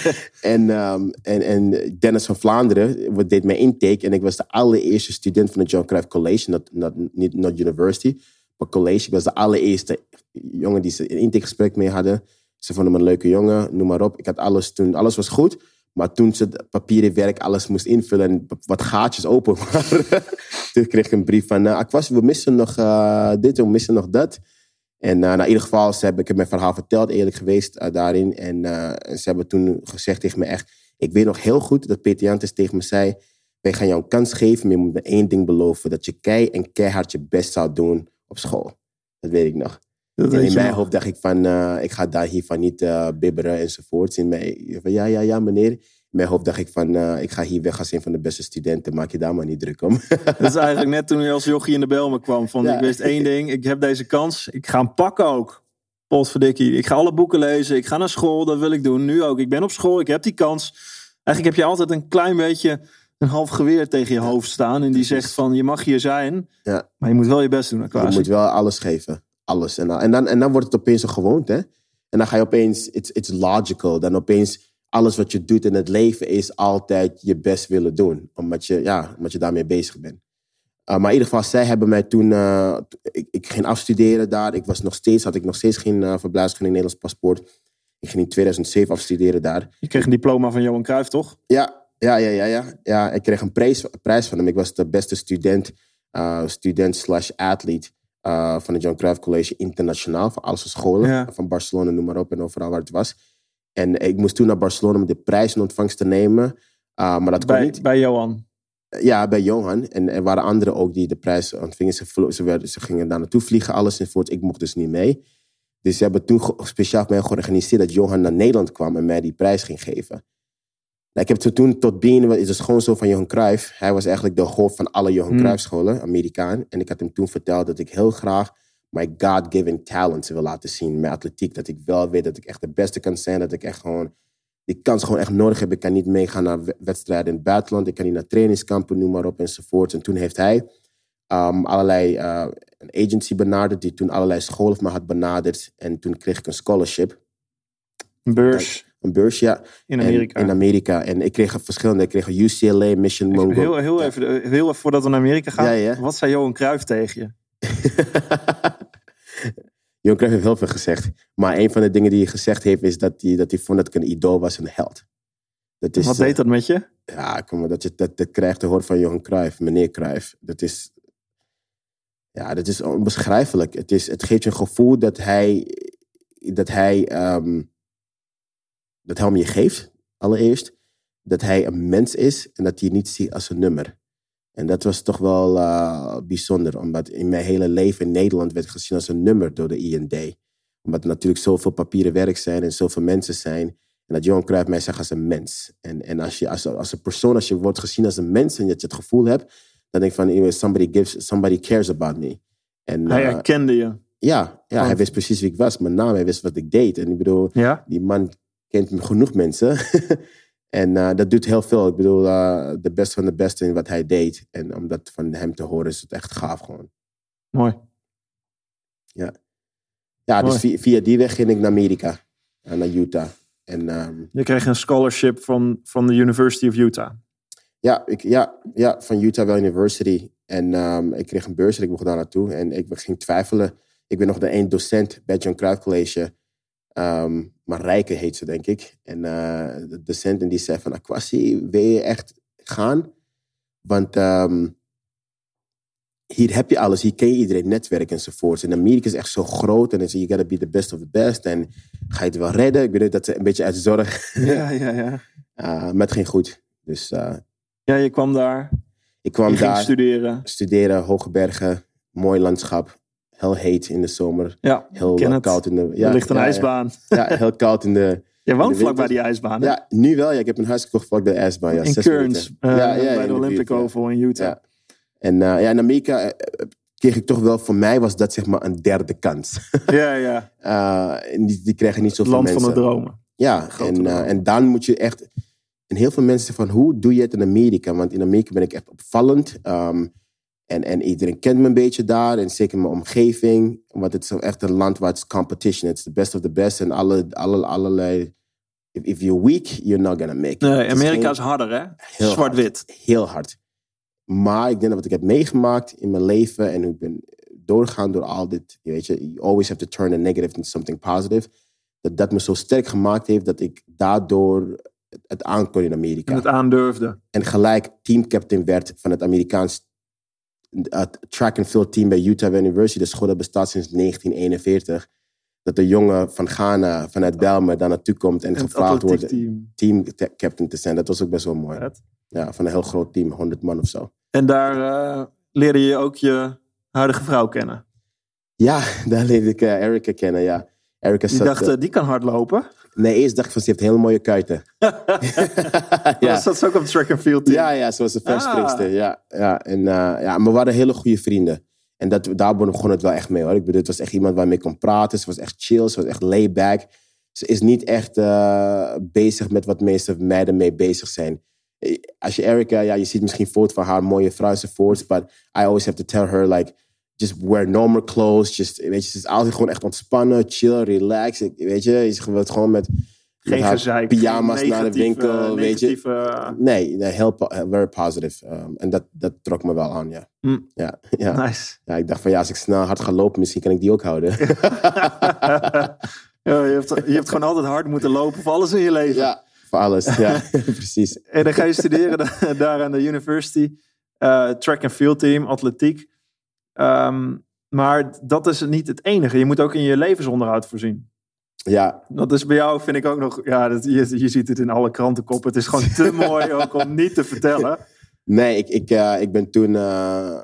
en, ehm, en, en Dennis van Vlaanderen wat deed mijn intake... en ik was de allereerste student van het John Cruijff College. Not, not, niet not university, maar college. Ik was de allereerste jongen die ze een intakegesprek mee hadden. Ze vonden me een leuke jongen, noem maar op. Ik had alles toen, alles was goed. Maar toen ze het papieren werk alles moest invullen en wat gaatjes open waren, toen kreeg ik een brief van, uh, Aquas, we missen nog uh, dit, we missen nog dat. En uh, nou, in ieder geval, ze hebben, ik heb mijn verhaal verteld, eerlijk geweest uh, daarin. En ze hebben toen gezegd tegen me echt, ik weet nog heel goed dat Peter Jantes tegen me zei, wij gaan jou een kans geven, maar je moet me één ding beloven, dat je kei en keihard je best zou doen op school. Dat weet ik nog. Dat En in mijn hoofd dacht ik van, uh, ik ga daar hiervan niet uh, bibberen enzovoort. In mijn, van, ja, ja, ja, meneer. In mijn hoofd dacht ik van, uh, ik ga hier weg als een van de beste studenten. Maak je daar maar niet druk om. Dat is eigenlijk net toen je als jochie in de Belmen kwam. Van, Ja. Ik wist één ding, ik heb deze kans. Ik ga hem pakken ook. Potverdikkie. Ik ga alle boeken lezen. Ik ga naar school, dat wil ik doen. Nu ook. Ik ben op school, ik heb die kans. Eigenlijk heb je altijd een klein beetje een half geweer tegen je hoofd staan. En die zegt van, je mag hier zijn. Ja. Maar je moet wel je best doen, je moet wel alles geven. Alles. En dan, en, dan, en dan wordt het opeens een gewoonte. hè. En dan ga je opeens, it's, it's logical. Dan opeens, alles wat je doet in het leven is altijd je best willen doen. Omdat je, ja, omdat je daarmee bezig bent. Uh, maar in ieder geval, zij hebben mij toen... uh, ik, ik ging afstuderen daar. Ik was nog steeds, had ik nog steeds geen uh, verblijfsvergunning Nederlands paspoort. Ik ging in 2007 afstuderen daar. Je kreeg een diploma van Johan Cruijff, toch? Ja, ja, ja, ja, ja. ja ik kreeg een prijs, prijs van hem. Ik was de beste student, uh, student slash athlete uh, van het John Cruijff College internationaal. Van alle scholen, Ja. van Barcelona, noem maar op en overal waar het was. En ik moest toen naar Barcelona om de prijs in ontvangst te nemen. Uh, maar dat kon Bij, niet. bij Johan. Ja, bij Johan. En er waren anderen ook die de prijs ontvingen. Ze, ze, werden, ze gingen daar naartoe vliegen, alles enzovoort. Ik mocht dus niet mee. Dus ze hebben toen speciaal voor mij georganiseerd dat Johan naar Nederland kwam en mij die prijs ging geven. Nou, ik heb toen- toen tot benen, is het gewoon zo van Johan Cruijff. Hij was eigenlijk de hoofd van alle Johan Hmm. Cruijff scholen, Amerikaan. En ik had hem toen verteld dat ik heel graag my God-given talents wil laten zien met atletiek. Dat ik wel weet dat ik echt de beste kan zijn. Dat ik echt gewoon die kans gewoon echt nodig heb. Ik kan niet meegaan naar we- wedstrijden in het buitenland. Ik kan niet naar trainingskampen, noem maar op enzovoort. En toen heeft hij um, allerlei uh, een agency benaderd, die toen allerlei scholen van me had benaderd. En toen kreeg ik een scholarship, Een beurs een beurs, ja. in En- Amerika. in Amerika. En ik kreeg verschillende. Ik kreeg een UCLA, Mission Mongo. Heel, heel, Ja. even, heel even voordat we naar Amerika gaan. Ja, ja. Wat zei Johan Cruijff tegen je? Johan Cruijff heeft heel veel gezegd. Maar een van de dingen die hij gezegd heeft, is dat hij, dat hij vond dat ik een idool was, een held. Dat is, Wat eh, deed dat met je? Ja, kom maar, dat je dat, dat krijgt te horen van Johan Cruijff, meneer Cruijff. Dat is, ja, dat is onbeschrijfelijk. Het, is, het geeft je een gevoel dat hij, dat hij, ehm, dat hij om je geeft, allereerst. Dat hij een mens is en dat hij je niet ziet als een nummer. En dat was toch wel eh, bijzonder, omdat in mijn hele leven in Nederland werd gezien als een nummer door de IND. Omdat er natuurlijk zoveel papieren werk zijn en zoveel mensen zijn. En dat Johan Cruijff mij zegt als een mens. En, en als, je, als, als een persoon, als je wordt gezien als een mens en dat je het gevoel hebt, dan denk ik van, anyway, somebody, gives, somebody cares about me. En, Hij eh, herkende je. ja, ja, hij wist precies wie ik was, mijn naam, hij wist wat ik deed. En ik bedoel, Ja? die man kent genoeg mensen. en eh, dat doet heel veel. Ik bedoel, eh, de beste van de beste in wat hij deed. En om dat van hem te horen is het echt gaaf gewoon. Mooi. Ja, dus Mooi. via, via die weg ging ik naar Amerika. eh, naar Utah. En ehm, Je kreeg een scholarship van, van de University of Utah. ja, ik, ja, ja, van Utah Valley University. En ehm, ik kreeg een beurs en ik mocht daar naartoe. En ik ging twijfelen. Ik ben nog de één docent bij John Cruijff College. Ehm, maar Rijke heet ze, denk ik. En eh, de docent en die zei van, Aquasi, wil je echt gaan? Want ehm, hier heb je alles. Hier ken je iedereen, netwerk enzovoorts. En Amerika is echt zo groot. En dan zeg je, you gotta be the best of the best. En ga je het wel redden? Ik weet dat ze een beetje uit zorg. Ja, ja, ja. Uh, maar het ging goed. Dus uh, ja, je kwam daar. ik kwam daar studeren. studeren, hoge bergen, mooi landschap. Heel heet in de zomer. Ja, Heel eh, koud in de... er ligt een ja, ja. ijsbaan. Ja, heel koud in de... Je woont vlakbij die ijsbaan. hè? Ja, nu wel. Ja, ik heb een huis gekocht vlak bij de ijsbaan. Ja, in Kearns, eh, Ja, ja, bij de Olympic buurt, ja. Oval in Utah. Ja. En eh, ja, in Amerika kreeg ik toch wel, voor mij was dat zeg maar een derde kans. Ja, ja. Die, die krijgen niet zoveel land van mensen. de dromen. Ja, en, en dan moet je echt. En heel veel mensen zeggen van hoe doe je het in Amerika? Want in Amerika ben ik echt opvallend. Ehm, en, en iedereen kent me een beetje daar. En zeker mijn omgeving. Want het is echt een land waar het is competition. It's the best of the best. En alle, alle, allerlei. If, if you're weak, you're not gonna make it. Nee, Het is Amerika geen- is harder, hè? Zwart-wit. heel hard. Maar ik denk dat wat ik heb meegemaakt in mijn leven en hoe ik ben doorgegaan door al dit, je weet je, you always have to turn a negative into something positive. Dat dat me zo sterk gemaakt heeft dat ik daardoor het- het aankon in Amerika. En het aandurfde. En gelijk teamcaptain werd van het Amerikaans uh, track and field team bij Utah University. De school dat bestaat sinds 1941. Dat de jongen van Ghana, vanuit Belmer, daar naartoe komt en, En het gevraagd wordt atletiekteam. teamcaptain te zijn. Dat was ook best wel mooi. Ja, van een heel groot team, 100 man of zo. En daar eh, leerde je ook je huidige vrouw kennen. Ja, daar leerde ik eh, Erica kennen, ja. Erica Die zat... dacht, eh, die kan hardlopen. Nee, eerst dacht ik van, ze heeft hele mooie kuiten. Ja. Was dat ook op track and field team? ja, ja, ze was een verspringster, Ah. ja. ja, en, eh, ja. Maar we waren hele goede vrienden. En dat, daar begon het wel echt mee, hoor. Ik bedoel, het was echt iemand waarmee ik kon praten. Ze was echt chill, ze was echt laid back. Ze is niet echt eh, bezig met wat meeste meiden mee bezig zijn. Eh, Als je Erica, ja, je ziet misschien foto's van haar mooie vrouw enzovoorts. But I always have to tell her, like, just wear normal clothes. Just, weet je, ze is altijd gewoon echt ontspannen, chill, relax. Ik- Weet je, je gewoon met, Geen gezeik. pyjama's naar de winkel, weet je. negatieve- Nee, nee heel, eh, very positive. Um, en dat, dat trok me wel aan, ja. Hm. Ja, ja. Nice. ja, ik dacht van ja, als ik snel hard ga lopen, misschien kan ik die ook houden. ja, je, hebt, je hebt gewoon altijd hard moeten lopen voor alles in je leven. ja, voor alles. Ja, precies. En dan ga je studeren da- daar aan de university. eh, track and field team, atletiek. Ehm, maar dat is niet het enige. Je moet ook in je levensonderhoud voorzien. Ja, Dat is bij jou, vind ik ook nog... Ja, dat, je, je ziet het in alle krantenkoppen. Het is gewoon te mooi ook om niet te vertellen. nee, ik, ik, eh, ik ben toen... eh,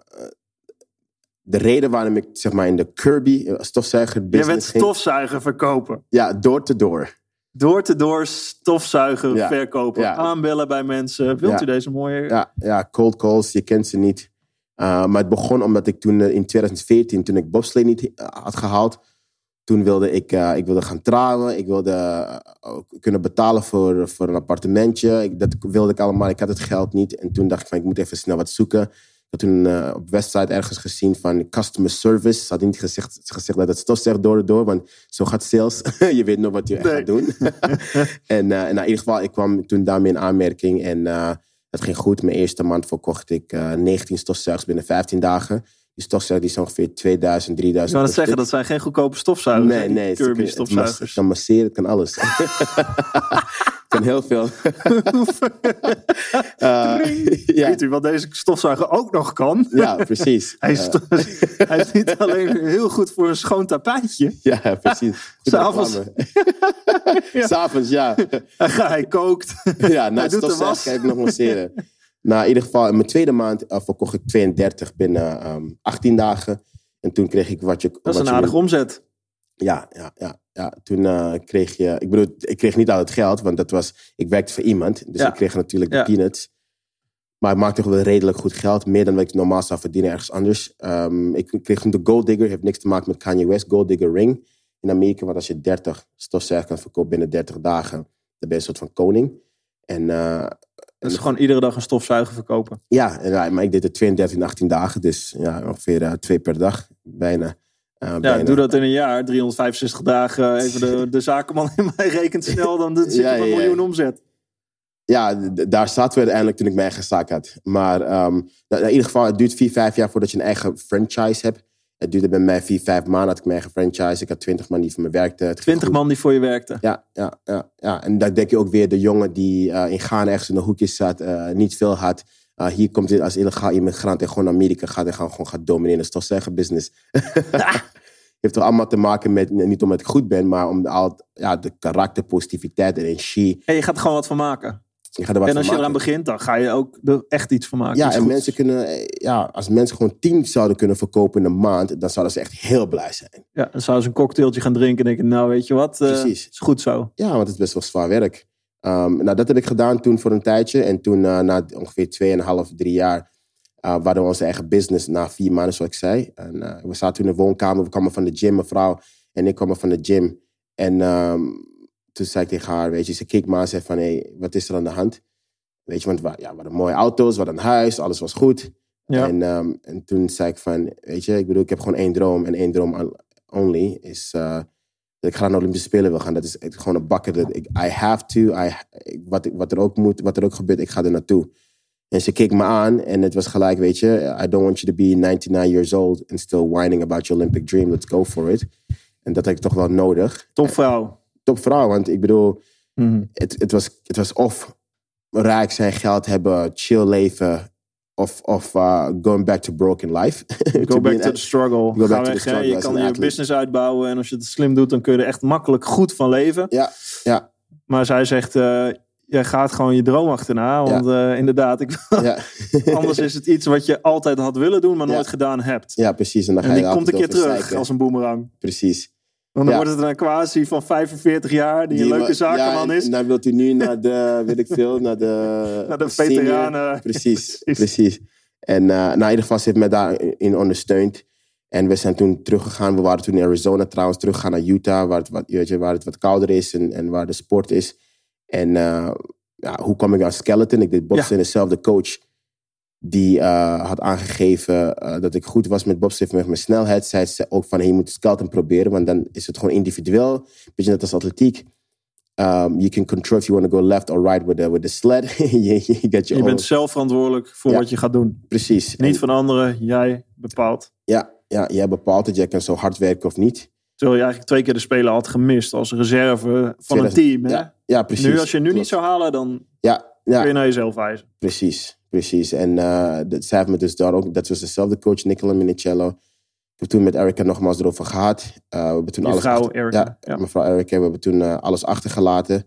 de reden waarom ik zeg maar in de Kirby stofzuiger Je bent stofzuiger verkopen. Ja, door te door. Door te door stofzuiger Ja. verkopen. Ja. Aanbellen bij mensen. Wilt Ja. u deze mooie... Ja, ja, cold calls, je kent ze niet. Uh, maar het begon omdat ik toen eh, in 2014, toen ik bobslee niet eh, had gehaald, toen wilde ik, eh, ik wilde gaan trouwen. Ik wilde eh, kunnen betalen voor, voor een appartementje. Ik, dat wilde ik allemaal. Ik had het geld niet. En toen dacht ik van, ik moet even snel wat zoeken. Ik had toen eh, op website ergens gezien van customer service. Ze hadden niet gezegd, gezegd dat het stofzuigt door en door, want zo gaat sales. je weet nog wat je echt Nee. gaat doen. en eh, en in ieder geval, ik kwam toen daarmee in aanmerking. En eh, het ging goed. Mijn eerste maand verkocht ik eh 19 stofzuigers binnen 15 dagen. Die stofzuiger die is ongeveer 2000, 3000 Ik wou per zeggen, dat zijn geen goedkope stofzuigers. Nee, nee. Kirby het- stofzuigers. Het kan masseren, het kan alles. het kan heel veel. Eh, ja, Weet u wat deze stofzuiger ook nog kan? ja, precies. Hij is, hij is niet alleen heel goed voor een schoon tapijtje. ja, precies. S'avonds. Ja. S'avonds, ja. Hij, hij kookt. Ja, na Hij doet de stofzuiger was. kan ik nog masseren. Nou, in ieder geval, in mijn tweede maand eh, verkocht ik 32 binnen ehm 18 dagen. En toen kreeg ik wat je... Dat is een aardige omzet. Ja, ja, ja, ja. Toen eh, kreeg je... Ik bedoel, ik kreeg niet al het geld, want dat was... Ik werkte voor iemand, dus Ja. ik kreeg natuurlijk de peanuts. Maar ik maakte toch wel redelijk goed geld. Meer dan wat ik normaal zou verdienen ergens anders. Ehm, ik kreeg toen de Gold Digger. Heeft niks te maken met Kanye West. Gold Digger Ring in Amerika. Want als je 30 stofzuigers kan verkopen binnen 30 dagen... dan ben je een soort van koning. En eh, Dat is gewoon iedere dag een stofzuiger verkopen. ja, maar ik deed het 32 in 18 dagen. Dus ja, ongeveer eh, twee per dag. Bijna. Eh, Ja, bijna. doe dat in een jaar. 365 dagen. Even de, de zakenman in mij rekent snel. Dan zit je Ja, op een ja. miljoen omzet. ja, daar zaten we uiteindelijk toen ik mijn eigen zaak had. Maar ehm, nou, in ieder geval, het duurt vier, vijf jaar voordat je een eigen franchise hebt. Het duurde bij mij vier, vijf maanden. Had ik mijn eigen franchise. Ik had twintig man die voor me werkte. Het ging 20 goed. man die voor je werkte. Ja, ja, ja, ja. En dan denk je ook weer de jongen die eh, in Ghana ergens in de hoekjes zat, eh, niet veel had. Uh, hier komt hij als illegaal immigrant en gewoon naar Amerika gaat en gewoon, gewoon gaat domineren. Dat is toch zeggen business. heeft toch allemaal te maken met, niet omdat ik goed ben, maar om de, al, ja, de karakter, positiviteit en energie. En je gaat er gewoon wat van maken. Je gaat er wat en als je eraan begint, dan ga je ook er echt iets van maken. Ja, Iets en mensen kunnen, eh, ja, als mensen gewoon tien zouden kunnen verkopen in een maand, dan zouden ze echt heel blij zijn. Ja, dan zou ze een cocktailtje gaan drinken en denken, nou weet je wat, eh, Precies. is goed zo. Ja, want het is best wel zwaar werk. Ehm, nou, dat heb ik gedaan toen voor een tijdje. En toen, eh, na ongeveer 2,5, drie jaar, eh we onze eigen business na vier maanden, zoals ik zei. En, we zaten toen in de woonkamer, we kwamen van de gym, mijn vrouw en ik kwamen van de gym. En ehm, toen zei ik tegen haar, weet je, ze keek me aan en zei van, hé, hey, wat is er aan de hand? Weet je, want we, ja, we hadden mooie auto's, we hadden een huis, alles was goed. Ja. En, ehm, en toen zei ik van, weet je, ik bedoel, ik heb gewoon één droom. En één droom on- only is eh, dat ik graag naar de Olympische Spelen wil gaan. Dat is gewoon een bakker. Dat ik, I have to. I, wat, wat, er ook moet, wat er ook gebeurt, ik ga er naartoe. En ze keek me aan en het was gelijk, weet je, I don't want you to be 99 years old and still whining about your Olympic dream. Let's go for it. En dat had ik toch wel nodig. Topvrouw. Top vrouw, want ik bedoel, Mhm. het, het, was, het was of rijk zijn, geld hebben, chill leven, of, of uh, going back to broken life. Go back to the struggle. Go back to the struggle Je kan an je athlete. business uitbouwen en als je het slim doet, dan kun je er echt makkelijk goed van leven. Ja, ja, Maar zij zegt, eh jij gaat gewoon je droom achterna. Want eh, inderdaad, ik, ja. anders is het iets wat je altijd had willen doen, maar Ja. nooit gedaan hebt. ja, precies. En, dan ga en je die komt een keer terug als een boemerang. Precies. Want dan Ja. wordt het een quasi van 45 jaar, die, een leuke zakenman ja, is. En dan wilt u nu naar de, weet ik veel, naar de... Naar de veteranen. Precies, Precies. precies. En uh, nou, in ieder geval, ze heeft mij daarin ondersteund. En we zijn toen teruggegaan. We waren toen in Arizona trouwens, teruggegaan naar Utah, waar het wat, weet je, waar het wat kouder is en, en waar de sport is. En uh, ja, hoe kwam ik aan skeleton? Ik deed bobsleigh en dezelfde coach die uh, had aangegeven uh, dat ik goed was met bobsleigh met mijn snelheid. Zei ze ook van, hey, je moet skeleton proberen, want dan is het gewoon individueel. Beetje net als atletiek. Um, you can control if you want to go left or right with the, with the sled. you, you get your Je own- bent zelf verantwoordelijk voor Ja. wat je gaat doen. Precies. Niet En- van anderen, jij bepaalt. Ja, ja, jij bepaalt het. Jij kan zo hard werken of niet. Terwijl je eigenlijk twee keer de Spelen had gemist als reserve van een 2000 team. Hè? Ja, ja, precies. nu, als je nu niet zou halen, dan Ja, ja kun je naar jezelf wijzen. precies. Precies. En eh dat, zij heeft me dus daar ook... Dat was dezelfde coach, Nicola Minicello. Ik heb toen met Erica nogmaals erover gehad. Eh, we hebben toen Je alles achter- Erica, Ja, ja. mevrouw Erica. We hebben toen eh, alles achtergelaten.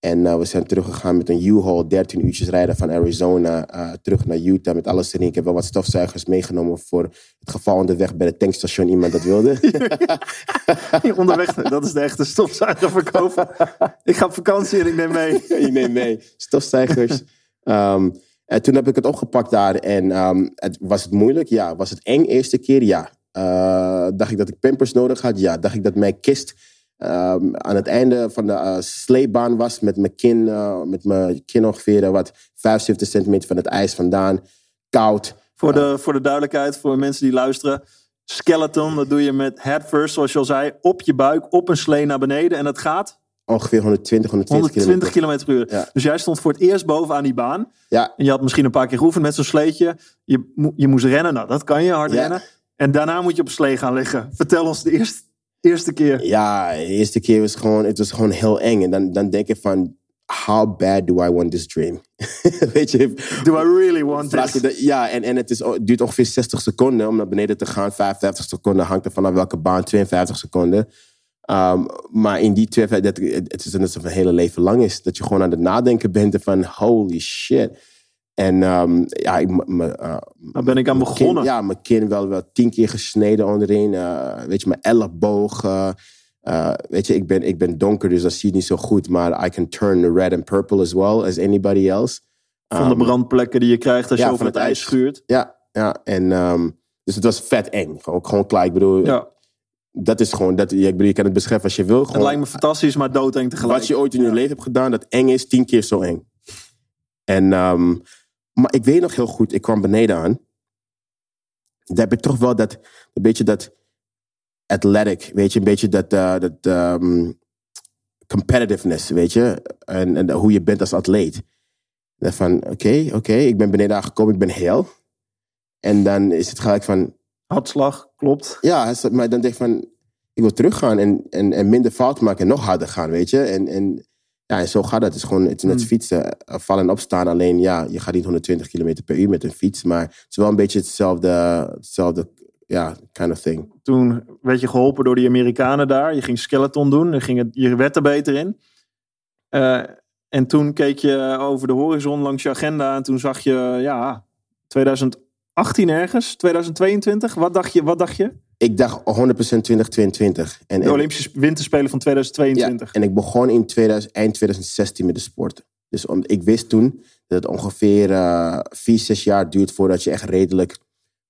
En we zijn teruggegaan met een U-Haul, 13 uurtjes rijden van Arizona terug naar Utah met alles erin. Ik heb wel wat stofzuigers meegenomen voor het geval onderweg bij het tankstation iemand dat wilde. Onderweg, dat is de echte stofzuigerverkoper. ik ga op vakantie en ik neem mee. je neemt mee. Stofzuigers. Ehm, en toen heb ik het opgepakt daar. En ehm, het, was het moeilijk? Ja. Was het eng eerste keer? Ja. Eh, dacht ik dat ik pampers nodig had? Ja. Dacht ik dat mijn kist ehm, aan het einde van de eh, sleepbaan was met mijn kin, eh, met mijn kin ongeveer eh, wat 75 centimeter van het ijs vandaan. Koud. Voor de, voor de duidelijkheid, voor mensen die luisteren. Skeleton, dat doe je met head first, zoals je al zei, op je buik, op een slee naar beneden. En dat gaat Ongeveer 120, 120, 120 kilometer. km per uur. Ja. Dus jij stond voor het eerst bovenaan die baan. Ja, En je had misschien een paar keer geoefend met zo'n sleetje. Je, je moest rennen, nou dat kan je, hard Ja. rennen. En daarna moet je op slee gaan liggen. Vertel ons de eerste, eerste keer. Ja, de eerste keer was gewoon, het was gewoon heel eng. En dan, dan denk je van, how bad do I want this dream? Weet je, Do I really want this? ja, en, en het, is, het duurt ongeveer 60 seconden om naar beneden te gaan. 55 seconden hangt er vanaf welke baan, 52 seconden. Um, maar in die 52, dat, het is alsof het hele leven lang is. Dat je gewoon aan het nadenken bent van holy shit. En um, ja, ik, uh, Daar ben ik aan begonnen. Kin, ja, mijn kin wel, wel tien keer gesneden onderin. eh, weet je, mijn elleboog. eh, eh, weet je, ik ben, ik ben donker, dus dat zie je niet zo goed. Maar I can turn the red and purple as well as anybody else. Van de Um, brandplekken die je krijgt als ja, je over het het ijs schuurt. Ja, ja. En, ehm, dus het was vet eng. Gewoon, ook gewoon klaar. Ik bedoel, Ja, dat is gewoon... Dat, ik bedoel, je kan het beschrijven als je wil. het Gewoon, lijkt me fantastisch, maar doodeng tegelijk. wat je ooit in je leven hebt gedaan, dat eng is, tien keer zo eng. En, ehm, maar ik weet nog heel goed, ik kwam beneden aan. Daar heb ik toch wel dat, een beetje dat athletic, weet je, een beetje dat, eh, dat ehm, competitiveness, weet je. En, en hoe je bent als atleet. Dat Van, oké, oké, ik ben beneden aangekomen, ik ben heel. En dan is het gelijk van, Hartslag, klopt. Ja, maar dan denk ik van, ik wil teruggaan en, en, en minder fout maken en nog harder gaan, weet je. En, en, ja, en zo gaat dat. Het is gewoon, het is net Hmm. fietsen, eh, vallen en opstaan. Alleen, ja, je gaat niet 120 km per uur met een fiets. Maar het is wel een beetje hetzelfde, hetzelfde ja, kind of thing. Toen werd je geholpen door die Amerikanen daar. Je ging skeleton doen. Dan ging het, je werd er beter in. Eh, en toen keek je over de horizon langs je agenda. En toen zag je, ja, 2018 ergens, 2022. Wat dacht je? Wat dacht je? Ik dacht 100% 2022. En, De Olympische Winterspelen van ja, 2022. en ik begon in 2000, eind 2016 met de sport. Dus om, ik wist toen dat het ongeveer eh, vier, zes jaar duurt voordat je echt redelijk,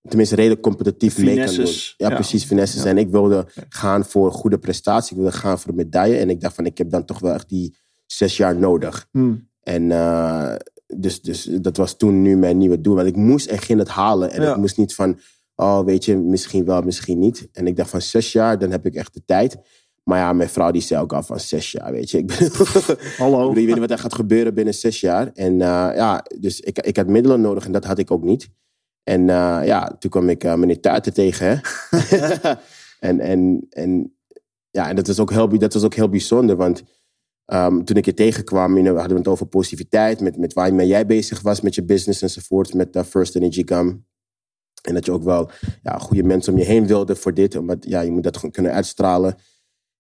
tenminste redelijk competitief mee kan doen. Ja, ja. precies, finesses. Ja. En ik wilde gaan voor goede prestatie. Ik wilde gaan voor een medaille. En ik dacht van, ik heb dan toch wel echt die zes jaar nodig. Hmm. En eh, dus, dus dat was toen nu mijn nieuwe doel. Want ik moest en ging het halen. En Ja. ik moest niet van, oh weet je, misschien wel, misschien niet. En ik dacht van zes jaar, dan heb ik echt de tijd. Maar ja, mijn vrouw die zei ook al van zes jaar, weet je. Ik ben, Hallo. ik weet niet wat er gaat gebeuren binnen zes jaar. En eh, ja, dus ik, ik had middelen nodig en dat had ik ook niet. En eh, ja, toen kwam ik eh, meneer Tuiten tegen. Hè? en, en, en ja, en dat was ook heel, dat was ook heel bijzonder, want ehm, toen ik je tegenkwam, we hadden het over positiviteit, met, met waarmee jij bezig was met je business enzovoort, met uh, First Energy Gum. En dat je ook wel ja, goede mensen om je heen wilde voor dit, omdat ja, je moet dat gewoon kunnen uitstralen.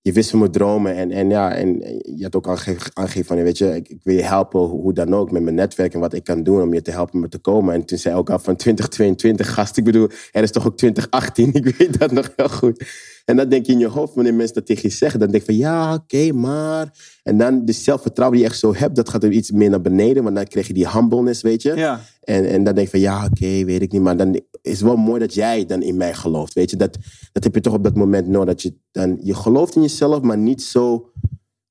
Je wist van mijn dromen en, en ja, en je had ook aange- aangegeven van, weet je, ik, ik wil je helpen, hoe, dan ook, met mijn netwerk en wat ik kan doen om je te helpen met te komen. En toen zei ik ook al van 2022, gast, ik bedoel, er is toch ook 2018, ik weet dat nog heel goed. En dan denk je in je hoofd, wanneer mensen dat tegen je zeggen, dan denk je van, ja, oké, maar... En dan de zelfvertrouwen die je echt zo hebt, dat gaat er iets meer naar beneden, want dan krijg je die humbleness, weet je. Ja. En, en dan denk je van, ja, oké, weet ik niet. Maar dan is het wel mooi dat jij dan in mij gelooft. Weet je, dat, dat heb je toch op dat moment nodig. Dat je dan, je gelooft in jezelf, maar niet zo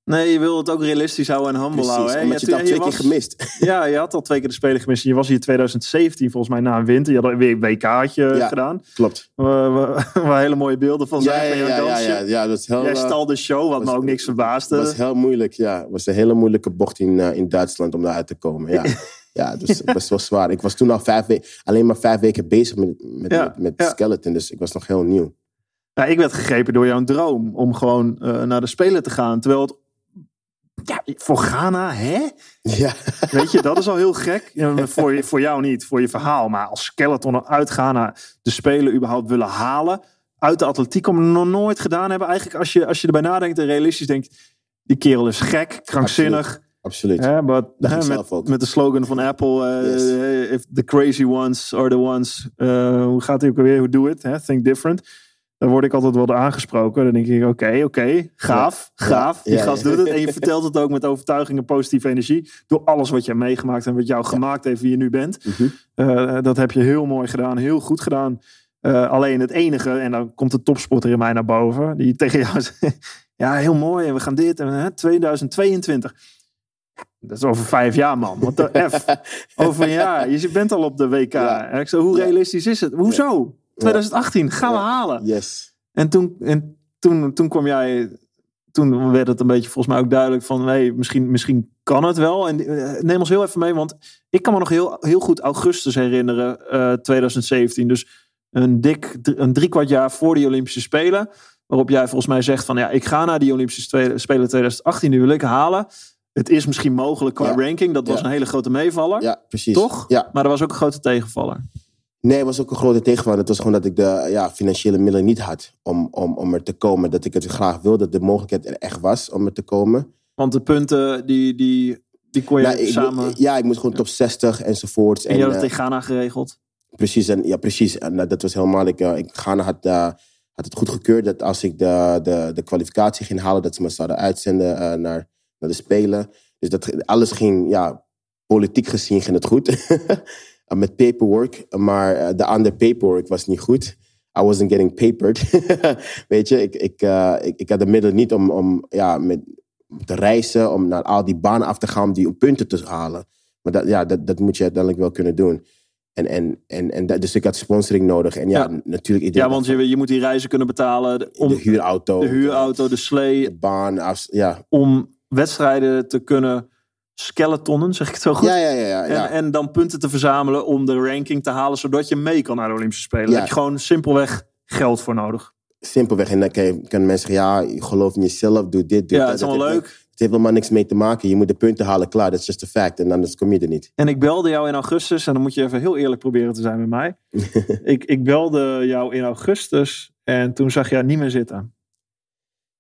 Nee, je wil het ook realistisch houden en humble houden. Hè? Omdat je het al je twee keer was- gemist. Ja, je had al twee keer de Spelen gemist. Je was hier 2017 volgens mij na een winter. Je had een WK'tje Ja. gedaan. Klopt. Waar, waar, waar hele mooie beelden van zijn ja, van ja, ja, ja, ja, dat is heel, Jij eh, stal de show, wat me ook niks verbaasde. was heel moeilijk, ja. Het was een hele moeilijke bocht in, eh, in Duitsland om daaruit te komen, ja. ja, dus het was wel zwaar. Ik was toen al vijf weken, alleen maar vijf weken bezig met, met, met, skeleton. Dus ik was nog heel nieuw. Ik werd gegrepen door jouw droom om gewoon eh, naar de Spelen te gaan. Terwijl het... Ja, voor Ghana, hè? Ja, Weet je, dat is al heel gek. Voor, je, voor jou niet, voor je verhaal. Maar als skeleton uit Ghana de Spelen überhaupt willen halen. Uit de atletiek, om nog nooit gedaan hebben. Eigenlijk als je, als je erbij nadenkt en realistisch denkt. Die kerel is gek, krankzinnig. absoluut. Hè, met, met de slogan van Apple. eh, Yes. eh, if the crazy ones are the ones. eh, hoe gaat hij ook alweer? Who do it? Hè? Think different. Daar word ik altijd wel aangesproken. Dan denk ik, oké, oké, gaaf, Ja. gaaf. Die Ja, gast ja. doet het. En je vertelt het ook met overtuiging en positieve energie. Door alles wat je hebt meegemaakt en wat jou gemaakt heeft wie je nu bent. Mhm. Eh, dat heb je heel mooi gedaan, heel goed gedaan. Eh, alleen het enige, en dan komt de topsporter in mij naar boven. Die tegen jou zegt, ja heel mooi en we gaan dit. En, hè, 2022. Dat is over vijf jaar man. Want de F, over een jaar. Je bent al op de WK. En ik hoe realistisch is het? Hoezo? 2018, gaan we halen. Yes. En toen, en toen, toen kwam jij. Toen werd het een beetje volgens mij ook duidelijk van hey, misschien, misschien kan het wel. En eh, neem ons heel even mee, want ik kan me nog heel, heel goed augustus herinneren, eh 2017. Dus een dik een driekwart jaar voor die Olympische Spelen. Waarop jij volgens mij zegt van ja, ik ga naar die Olympische Spelen Spelen 2018, die wil ik halen. Het is misschien mogelijk qua Ja. ranking. Dat was Ja. een hele grote meevaller. Ja, precies. Toch? Ja. Maar er was ook een grote tegenvaller. Nee, het was ook een grote tegenvaller. Het was gewoon dat ik de ja, financiële middelen niet had om, om, om er te komen. Dat ik het graag wilde, dat de mogelijkheid er echt was om er te komen. Want de punten, die, die, die kon je Nou, samen... ja, ik moest gewoon top 60 enzovoorts. en je had eh, het in Ghana geregeld. Precies, en, ja, precies. En eh, dat was helemaal. Ik, eh, ik Ghana had, eh, had het goed gekeurd dat als ik de, de, de kwalificatie ging halen, dat ze me zouden uitzenden eh, naar, naar de Spelen. Dus dat, alles ging, ja, politiek gezien ging het goed. Eh, Met paperwork, maar eh, de andere paperwork was niet goed. I wasn't getting papered. Weet je, ik, ik, eh, ik, ik had de middelen niet om, om ja, met, te reizen, om naar al die banen af te gaan, om die punten te halen. Maar dat, ja, dat, dat moet je uiteindelijk wel kunnen doen. En, en, en, en dat, dus ik had sponsoring nodig. En ja, Ja. natuurlijk. Ja, want je, je moet die reizen kunnen betalen. de- Om de huurauto. de huurauto, de De, slee. baan. Als, ja, Om wedstrijden te kunnen skeletonnen, zeg ik het zo goed? Ja, ja, ja. ja, ja. En, en dan punten te verzamelen om de ranking te halen, zodat je mee kan naar de Olympische Spelen. Daar heb je gewoon simpelweg geld voor nodig. Simpelweg. En dan je- kunnen mensen zeggen, ja, geloof in jezelf, doe dit, doe Ja, dat. het is allemaal leuk. heeft- Het heeft helemaal niks mee te maken. Je moet de punten halen, klaar. Dat is just a fact. En anders kom je er niet. En ik belde jou in augustus, en dan moet je even heel eerlijk proberen te zijn met mij. ik, ik belde jou in augustus en toen zag jij niet meer zitten.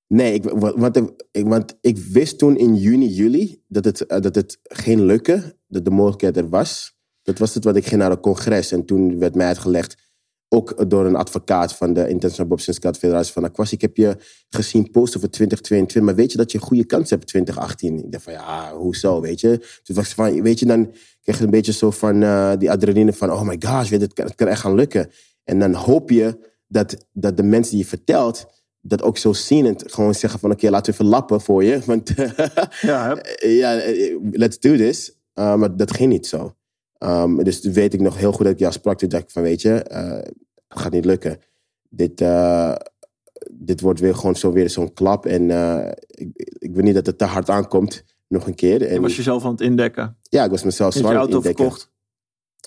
Nee, ik, wa- want, ik, want ik wist toen in juni, juli dat het, eh, dat het geen lukken, dat de mogelijkheid er was. Dat was het wat ik ging naar een congres en toen werd mij uitgelegd, ook door een advocaat van de International Bobsleigh Scout Federatie van Aquas. Ik heb je gezien posten voor 2022, maar weet je dat je een goede kans hebt 2018? Ik dacht van ja, hoezo, weet je? Toen was van, weet je, dan krijg je een beetje zo van eh, die adrenaline van, oh my gosh, weet je, het, kan, het kan echt gaan lukken. En dan hoop je dat, dat de mensen die je vertelt, dat ook zo zien en gewoon zeggen van oké, laten we even lappen voor je. Want Ja, ja, eh, let's do this. Uh, maar dat ging niet zo. Um, dus weet ik nog heel goed dat ik jou sprak. Toen dacht ik van weet je, eh, het gaat niet lukken. Dit, eh, dit wordt weer gewoon zo weer zo'n klap. En eh, ik, ik wil niet dat het te hard aankomt. Nog een keer. Je En, was jezelf aan het indekken. ja, ik was mezelf Je zwaar je aan het auto indekken. verkocht.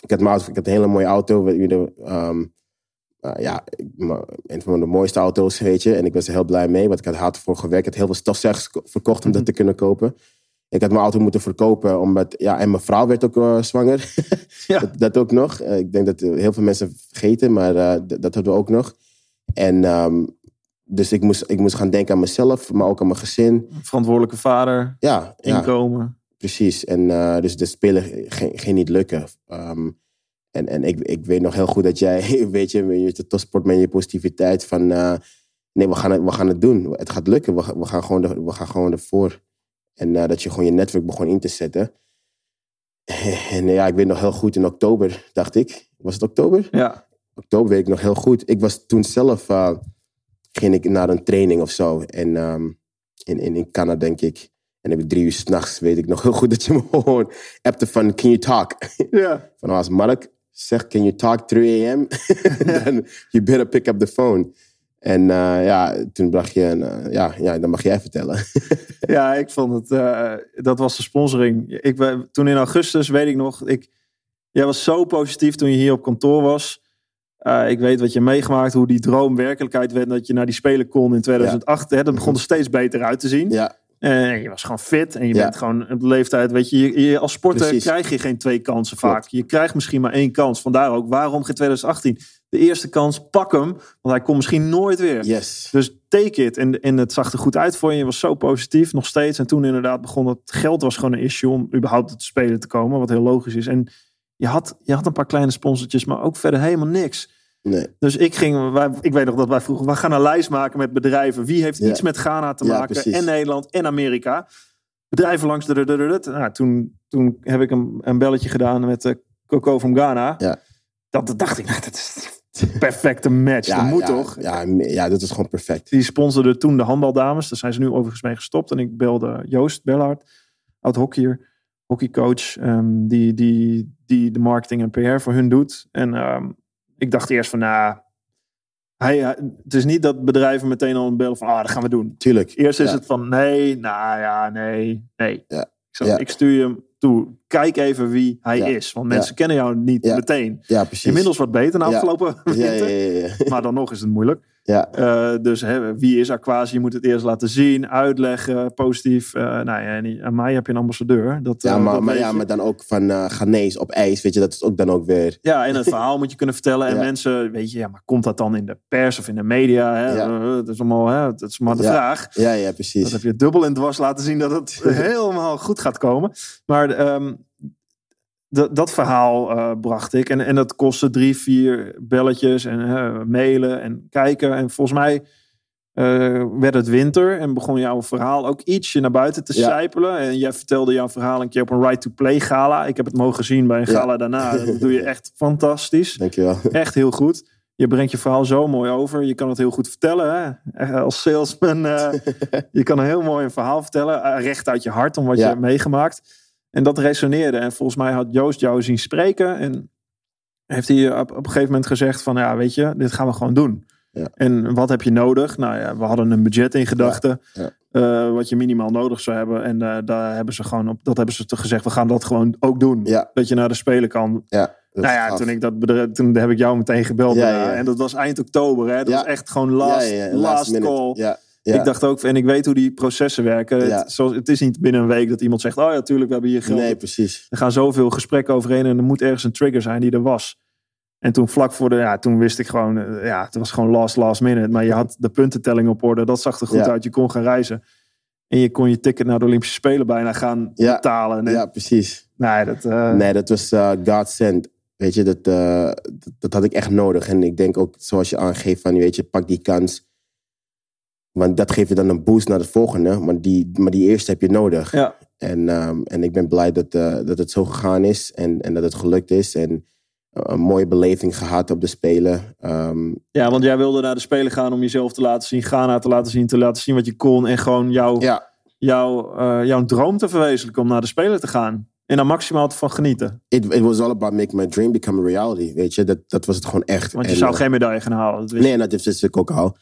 Ik had, mijn auto, ik had een hele mooie auto. je, ehm, uh, ja, een van de mooiste auto's, weet je. En ik was er heel blij mee, want ik had hard voor gewerkt. Ik had heel veel stofzuigers ko- verkocht om dat te kunnen kopen. Ik had mijn auto moeten verkopen, omdat... Ja, en mijn vrouw werd ook eh, zwanger. Ja. dat, dat ook nog. Eh, ik denk dat eh, heel veel mensen vergeten, maar eh, d- dat hadden we ook nog. En ehm, dus ik moest, ik moest gaan denken aan mezelf, maar ook aan mijn gezin. Verantwoordelijke vader, Ja, ja inkomen. precies. En eh, dus de spelen ging, ging niet lukken. Ehm, en en ik, ik weet nog heel goed dat jij, weet je, met je topsport met je positiviteit van, eh, nee, we gaan, het, we gaan het doen. Het gaat lukken. We, gaan- we, gaan, gewoon we gaan gewoon ervoor. En eh, dat je gewoon je netwerk begon in te zetten. En ja, ik weet nog heel goed in oktober, dacht ik. Was het oktober? Ja, oktober weet ik nog heel goed. Ik was toen zelf, eh, ging ik naar een training of zo. En, ehm, in, in, in Canada, denk ik. En heb ik drie uur s'nachts, weet ik nog heel goed dat je me gewoon appte van, can you talk? ja. van als Mark zegt, can you talk 3 a.m.? You better pick up the phone. En eh, ja, toen bracht je een, eh, ja, ja, dan mag jij vertellen. Ja, ik vond het. eh, dat was de sponsoring. Ik, toen in augustus, weet ik nog. Ik, jij was zo positief toen je hier op kantoor was. Ik weet wat je meegemaakt, hoe die droom werkelijkheid werd. Dat je naar die Spelen kon in 2008. Hè, dat begon er steeds beter uit te zien. ja, En je was gewoon fit. En je Ja. bent gewoon op de leeftijd. Weet je, je, je- als sporter Precies. krijg je geen twee kansen vaak. Klopt. Je krijgt misschien maar één kans. Vandaar ook, waarom geen 2018? De eerste kans, pak hem. Want hij komt misschien nooit weer. yes. Dus take it. En, en het zag er goed uit voor je. Je was zo positief, nog steeds. En toen inderdaad begon het geld was gewoon een issue om überhaupt te spelen te komen. Wat heel logisch is. En je had, je had een paar kleine sponsortjes, maar ook verder helemaal niks. Nee. Dus ik ging, wij, ik weet nog dat wij vroegen, we gaan een lijst maken met bedrijven. Wie heeft Ja. iets met Ghana te Ja, maken? precies. En Nederland en Amerika. Bedrijven langs de. de, de, de, de. Nou, toen, toen heb ik een, een belletje gedaan met de Coco van Ghana. Ja. Dat, dat dacht ik, nou, dat is een perfecte match. Ja, dat moet ja, toch? Ja, ja, dat is gewoon perfect. Die sponsorde toen de handbaldames. Daar zijn ze nu overigens mee gestopt. En ik belde Joost Bellard, oud hockeyer, hockeycoach, ehm, die, die, die de marketing en PR voor hun doet. En ehm, ik dacht eerst van, nou, hij, hij- het is niet dat bedrijven meteen al een bellen van, ah, dat gaan we doen. Tuurlijk. Eerst is Ja. het van, nee, nou ja, nee, nee. Ja. Ik, zeg, Ja. ik stuur je hem toe. Kijk even wie hij is. Want mensen kennen jou niet meteen. Ja, precies. Inmiddels wat beter na afgelopen winter. ja, ja, ja. Maar dan nog is het moeilijk. Ja. Eh, dus hè, wie is Aquasi? Je moet het eerst laten zien, uitleggen, positief. Eh nou ja, en aan mij heb je een ambassadeur. Dat, Ja, eh, maar, dat maar, ja, maar dan ook van eh Ghanese op ijs, weet je, dat is ook dan ook weer. Ja, en het verhaal moet je kunnen vertellen. En Ja. mensen, weet je, ja, maar komt dat dan in de pers of in de media? Hè? Ja. Dat is allemaal, hè, dat is maar de vraag. Ja, ja, Dat precies. heb je dubbel en dwars laten zien dat het helemaal goed gaat komen. Maar ehm, dat- dat verhaal eh, bracht ik. En, en dat kostte drie, vier belletjes en eh, mailen en kijken. En volgens mij eh, werd het winter en begon jouw verhaal ook ietsje naar buiten te Ja. sijpelen. En jij vertelde jouw verhaal een keer op een Right to Play gala. Ik heb het mogen zien bij een Ja. gala daarna. Dat doe je echt fantastisch. Dankjewel. Echt heel goed. Je brengt je verhaal zo mooi over. Je kan het heel goed vertellen. Hè? Als salesman. je kan een heel mooi een verhaal vertellen. recht uit je hart om wat je hebt meegemaakt. En dat resoneerde. En volgens mij had Joost jou zien spreken. En heeft hij op, op een gegeven moment gezegd van... Ja, weet je, dit gaan we gewoon doen. Ja. En wat heb je nodig? Nou ja, we hadden een budget in gedachten. Ja. eh, wat je minimaal nodig zou hebben. En eh, daar hebben ze gewoon op, dat hebben ze te gezegd, we gaan dat gewoon ook doen. Dat je naar de Spelen kan. Ja, nou ja, toen, ik dat toen heb ik jou meteen gebeld. En dat was eind oktober. Hè? Dat was echt gewoon last, last, minute. call. Ja. Ik dacht ook, en ik weet hoe die processen werken. Ja. Het, zoals, het is niet binnen een week dat iemand zegt, oh ja, tuurlijk, we hebben hier geld. Nee, precies. Er gaan zoveel gesprekken overheen en er moet ergens een trigger zijn die er was. En toen vlak voor de, ja, toen wist ik gewoon, eh, ja, het was gewoon last, last minute. Maar je had de puntentelling op orde, dat zag er goed Ja. uit. Je kon gaan reizen. En je kon je ticket naar de Olympische Spelen bijna gaan betalen. En, Ja, precies. Nee, dat, eh, Nee, dat was eh God sent. Weet je, dat, eh, dat, dat had ik echt nodig. En ik denk ook, zoals je aangeeft, van, weet je, pak die kans. Want dat geeft je dan een boost naar de volgende. Maar die, maar die eerste heb je nodig. ja. En, ehm, en ik ben blij dat, eh, dat het zo gegaan is. En, en dat het gelukt is. En eh, een mooie beleving gehad op de Spelen. Ehm, ja, want jij wilde naar de Spelen gaan om jezelf te laten zien. Ghana te laten zien, te laten zien wat je kon. En gewoon jouw, ja, jouw, eh, jouw droom te verwezenlijken om naar de Spelen te gaan. En daar maximaal van genieten. it, it was all about making my dream become a reality. Weet je, dat, dat was het gewoon echt. Want je En, zou geen medaille gaan halen. Dat wist Nee, dat wist ik ook al.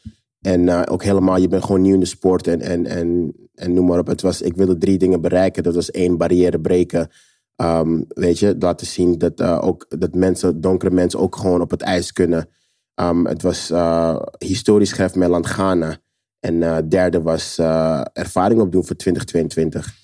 En eh, ook helemaal, je bent gewoon nieuw in de sport en, en, en, en noem maar op. Het was, ik wilde drie dingen bereiken. Dat was één, barrière breken. Ehm, weet je, laten zien dat, eh, ook, dat mensen, donkere mensen ook gewoon op het ijs kunnen. Ehm, het was eh, historisch schrijf mijn land Ghana. En derde was ervaring opdoen voor 2022.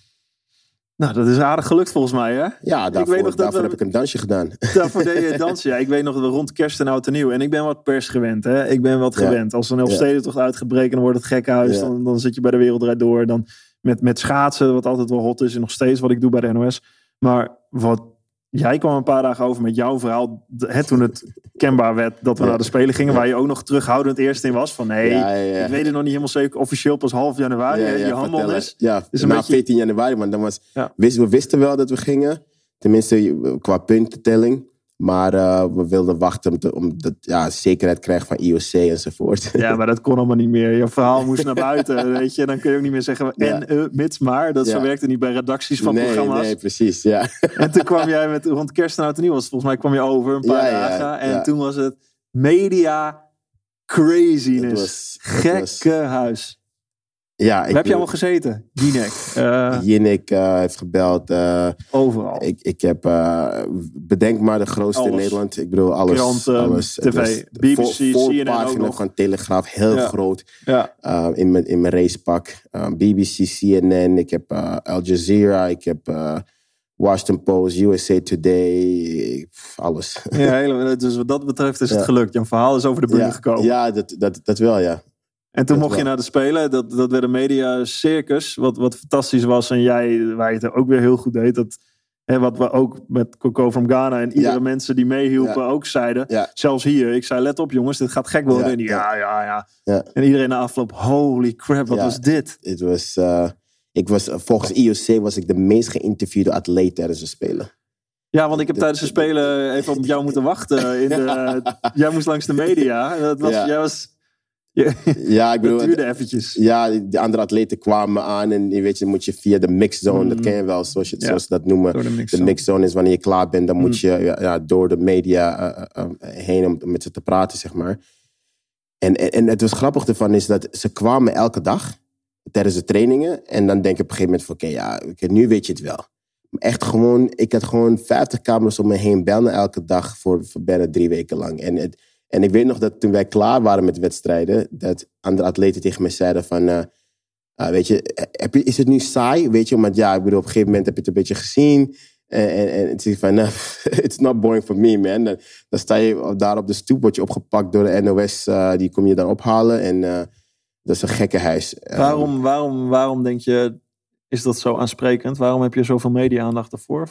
Nou, dat is aardig gelukt volgens mij, hè? Ja, daarvoor, weet nog dat daarvoor we- heb ik een dansje gedaan. Daarvoor deed je dansen. Ja, ik weet nog dat we rond kerst en oud en nieuw. En ik ben wat pers gewend, hè? Ik ben wat Ja. gewend. Als een Ja. Elfstedentocht uitgebreken, dan wordt het gekkenhuis. Ja. Dan, dan zit je bij de Wereld Draait Door. Dan met, met schaatsen, wat altijd wel hot is. En nog steeds wat ik doe bij de NOS. Maar wat... Jij kwam een paar dagen over met jouw verhaal. Hè, toen het kenbaar werd dat we Ja. naar de Spelen gingen. Ja. Waar je ook nog terughoudend eerst in was. Van nee, Ja, ja, ja. ik weet het nog niet helemaal zeker. Officieel pas half januari. je. Ja, is een na beetje- 14 januari, want dan was, Ja. wist, we wisten wel dat we gingen. Tenminste, qua puntentelling. Maar eh, we wilden wachten om, te, om dat, ja, zekerheid te krijgen van IOC enzovoort. Ja, maar dat kon allemaal niet meer. Je verhaal moest naar buiten, weet je. Dan kun je ook niet meer zeggen, Ja. en eh, mits maar. Dat zo Ja. werkte niet bij redacties van nee, programma's. nee, precies. Ja. En toen kwam jij met rond kerst en oud en nieuw. was Volgens mij kwam je over een paar Ja, ja, dagen. En ja. toen was het media craziness. Het was- het was- Gekke huis. Ja, Waar ik heb je allemaal gezeten? Jinek. eh Jinnik eh, heeft gebeld. eh, overal. ik, ik heb, bedenk maar de grootste in. Nederland. Ik bedoel, alles. Kranten, alles. TV, de BBC, voor- voorpagina nog. van Telegraaf, heel Ja. groot. ja. uh, in, mijn, in mijn racepak. Uh, BBC, CNN, ik heb uh, Al Jazeera, ik heb uh, Washington Post, USA Today, alles. ja hele, dus wat dat betreft is het Ja. gelukt. Jouw verhaal is over de bühne ja, gekomen. ja dat, dat, dat wel, ja. En toen Dat mocht je naar de Spelen. Dat, dat werd een media circus. Wat, wat fantastisch was. En jij, waar je het ook weer heel goed deed. Dat, hè, wat we ook met Coco from Ghana. En iedere Ja. mensen die meehielpen Ja. ook zeiden. Ja. Zelfs hier. Ik zei let op jongens. Dit gaat gek worden. Ja. En die, ja, ja, ja, Ja. En iedereen na afloop. Holy crap. Wat was dit? Het was, uh, ik was, volgens IOC was ik de meest geïnterviewde atleet tijdens de Spelen. Ja, want ik heb tijdens de Spelen even op jou moeten wachten. In de, jij moest langs de media. Dat was, Ja. Jij was... Ja, ik bedoel, dat duurde eventjes. ja, de andere atleten kwamen aan en je weet je, moet je via de mixzone, dat Mm. ken je wel, zoals, je, Ja. zoals ze dat noemen. De mix. De mixzone is wanneer je klaar bent, dan Mm. moet je ja, door de media eh, eh, eh, heen om met ze te praten, zeg maar. En, en, en het was grappig ervan is dat ze kwamen elke dag tijdens de trainingen. En dan denk je op een gegeven moment van, oké, ja, nu weet je het wel. Maar echt gewoon, ik had gewoon 50 camera's om me heen bellen elke dag voor, voor bijna drie weken lang. En, het, en ik weet nog dat toen wij klaar waren met wedstrijden, dat andere atleten tegen mij zeiden van, eh, ah, weet je, heb je, is het nu saai? Weet je, want ja, op een gegeven moment heb je het een beetje gezien. En, en, en het is van, nou, it's not boring for me, man. Dan, dan sta je daar op de stoep, word je opgepakt door de NOS, eh, die kom je dan ophalen. En eh, dat is een gekke huis. Waarom, waarom, waarom denk je, is dat zo aansprekend? Waarom heb je zoveel media-aandacht ervoor?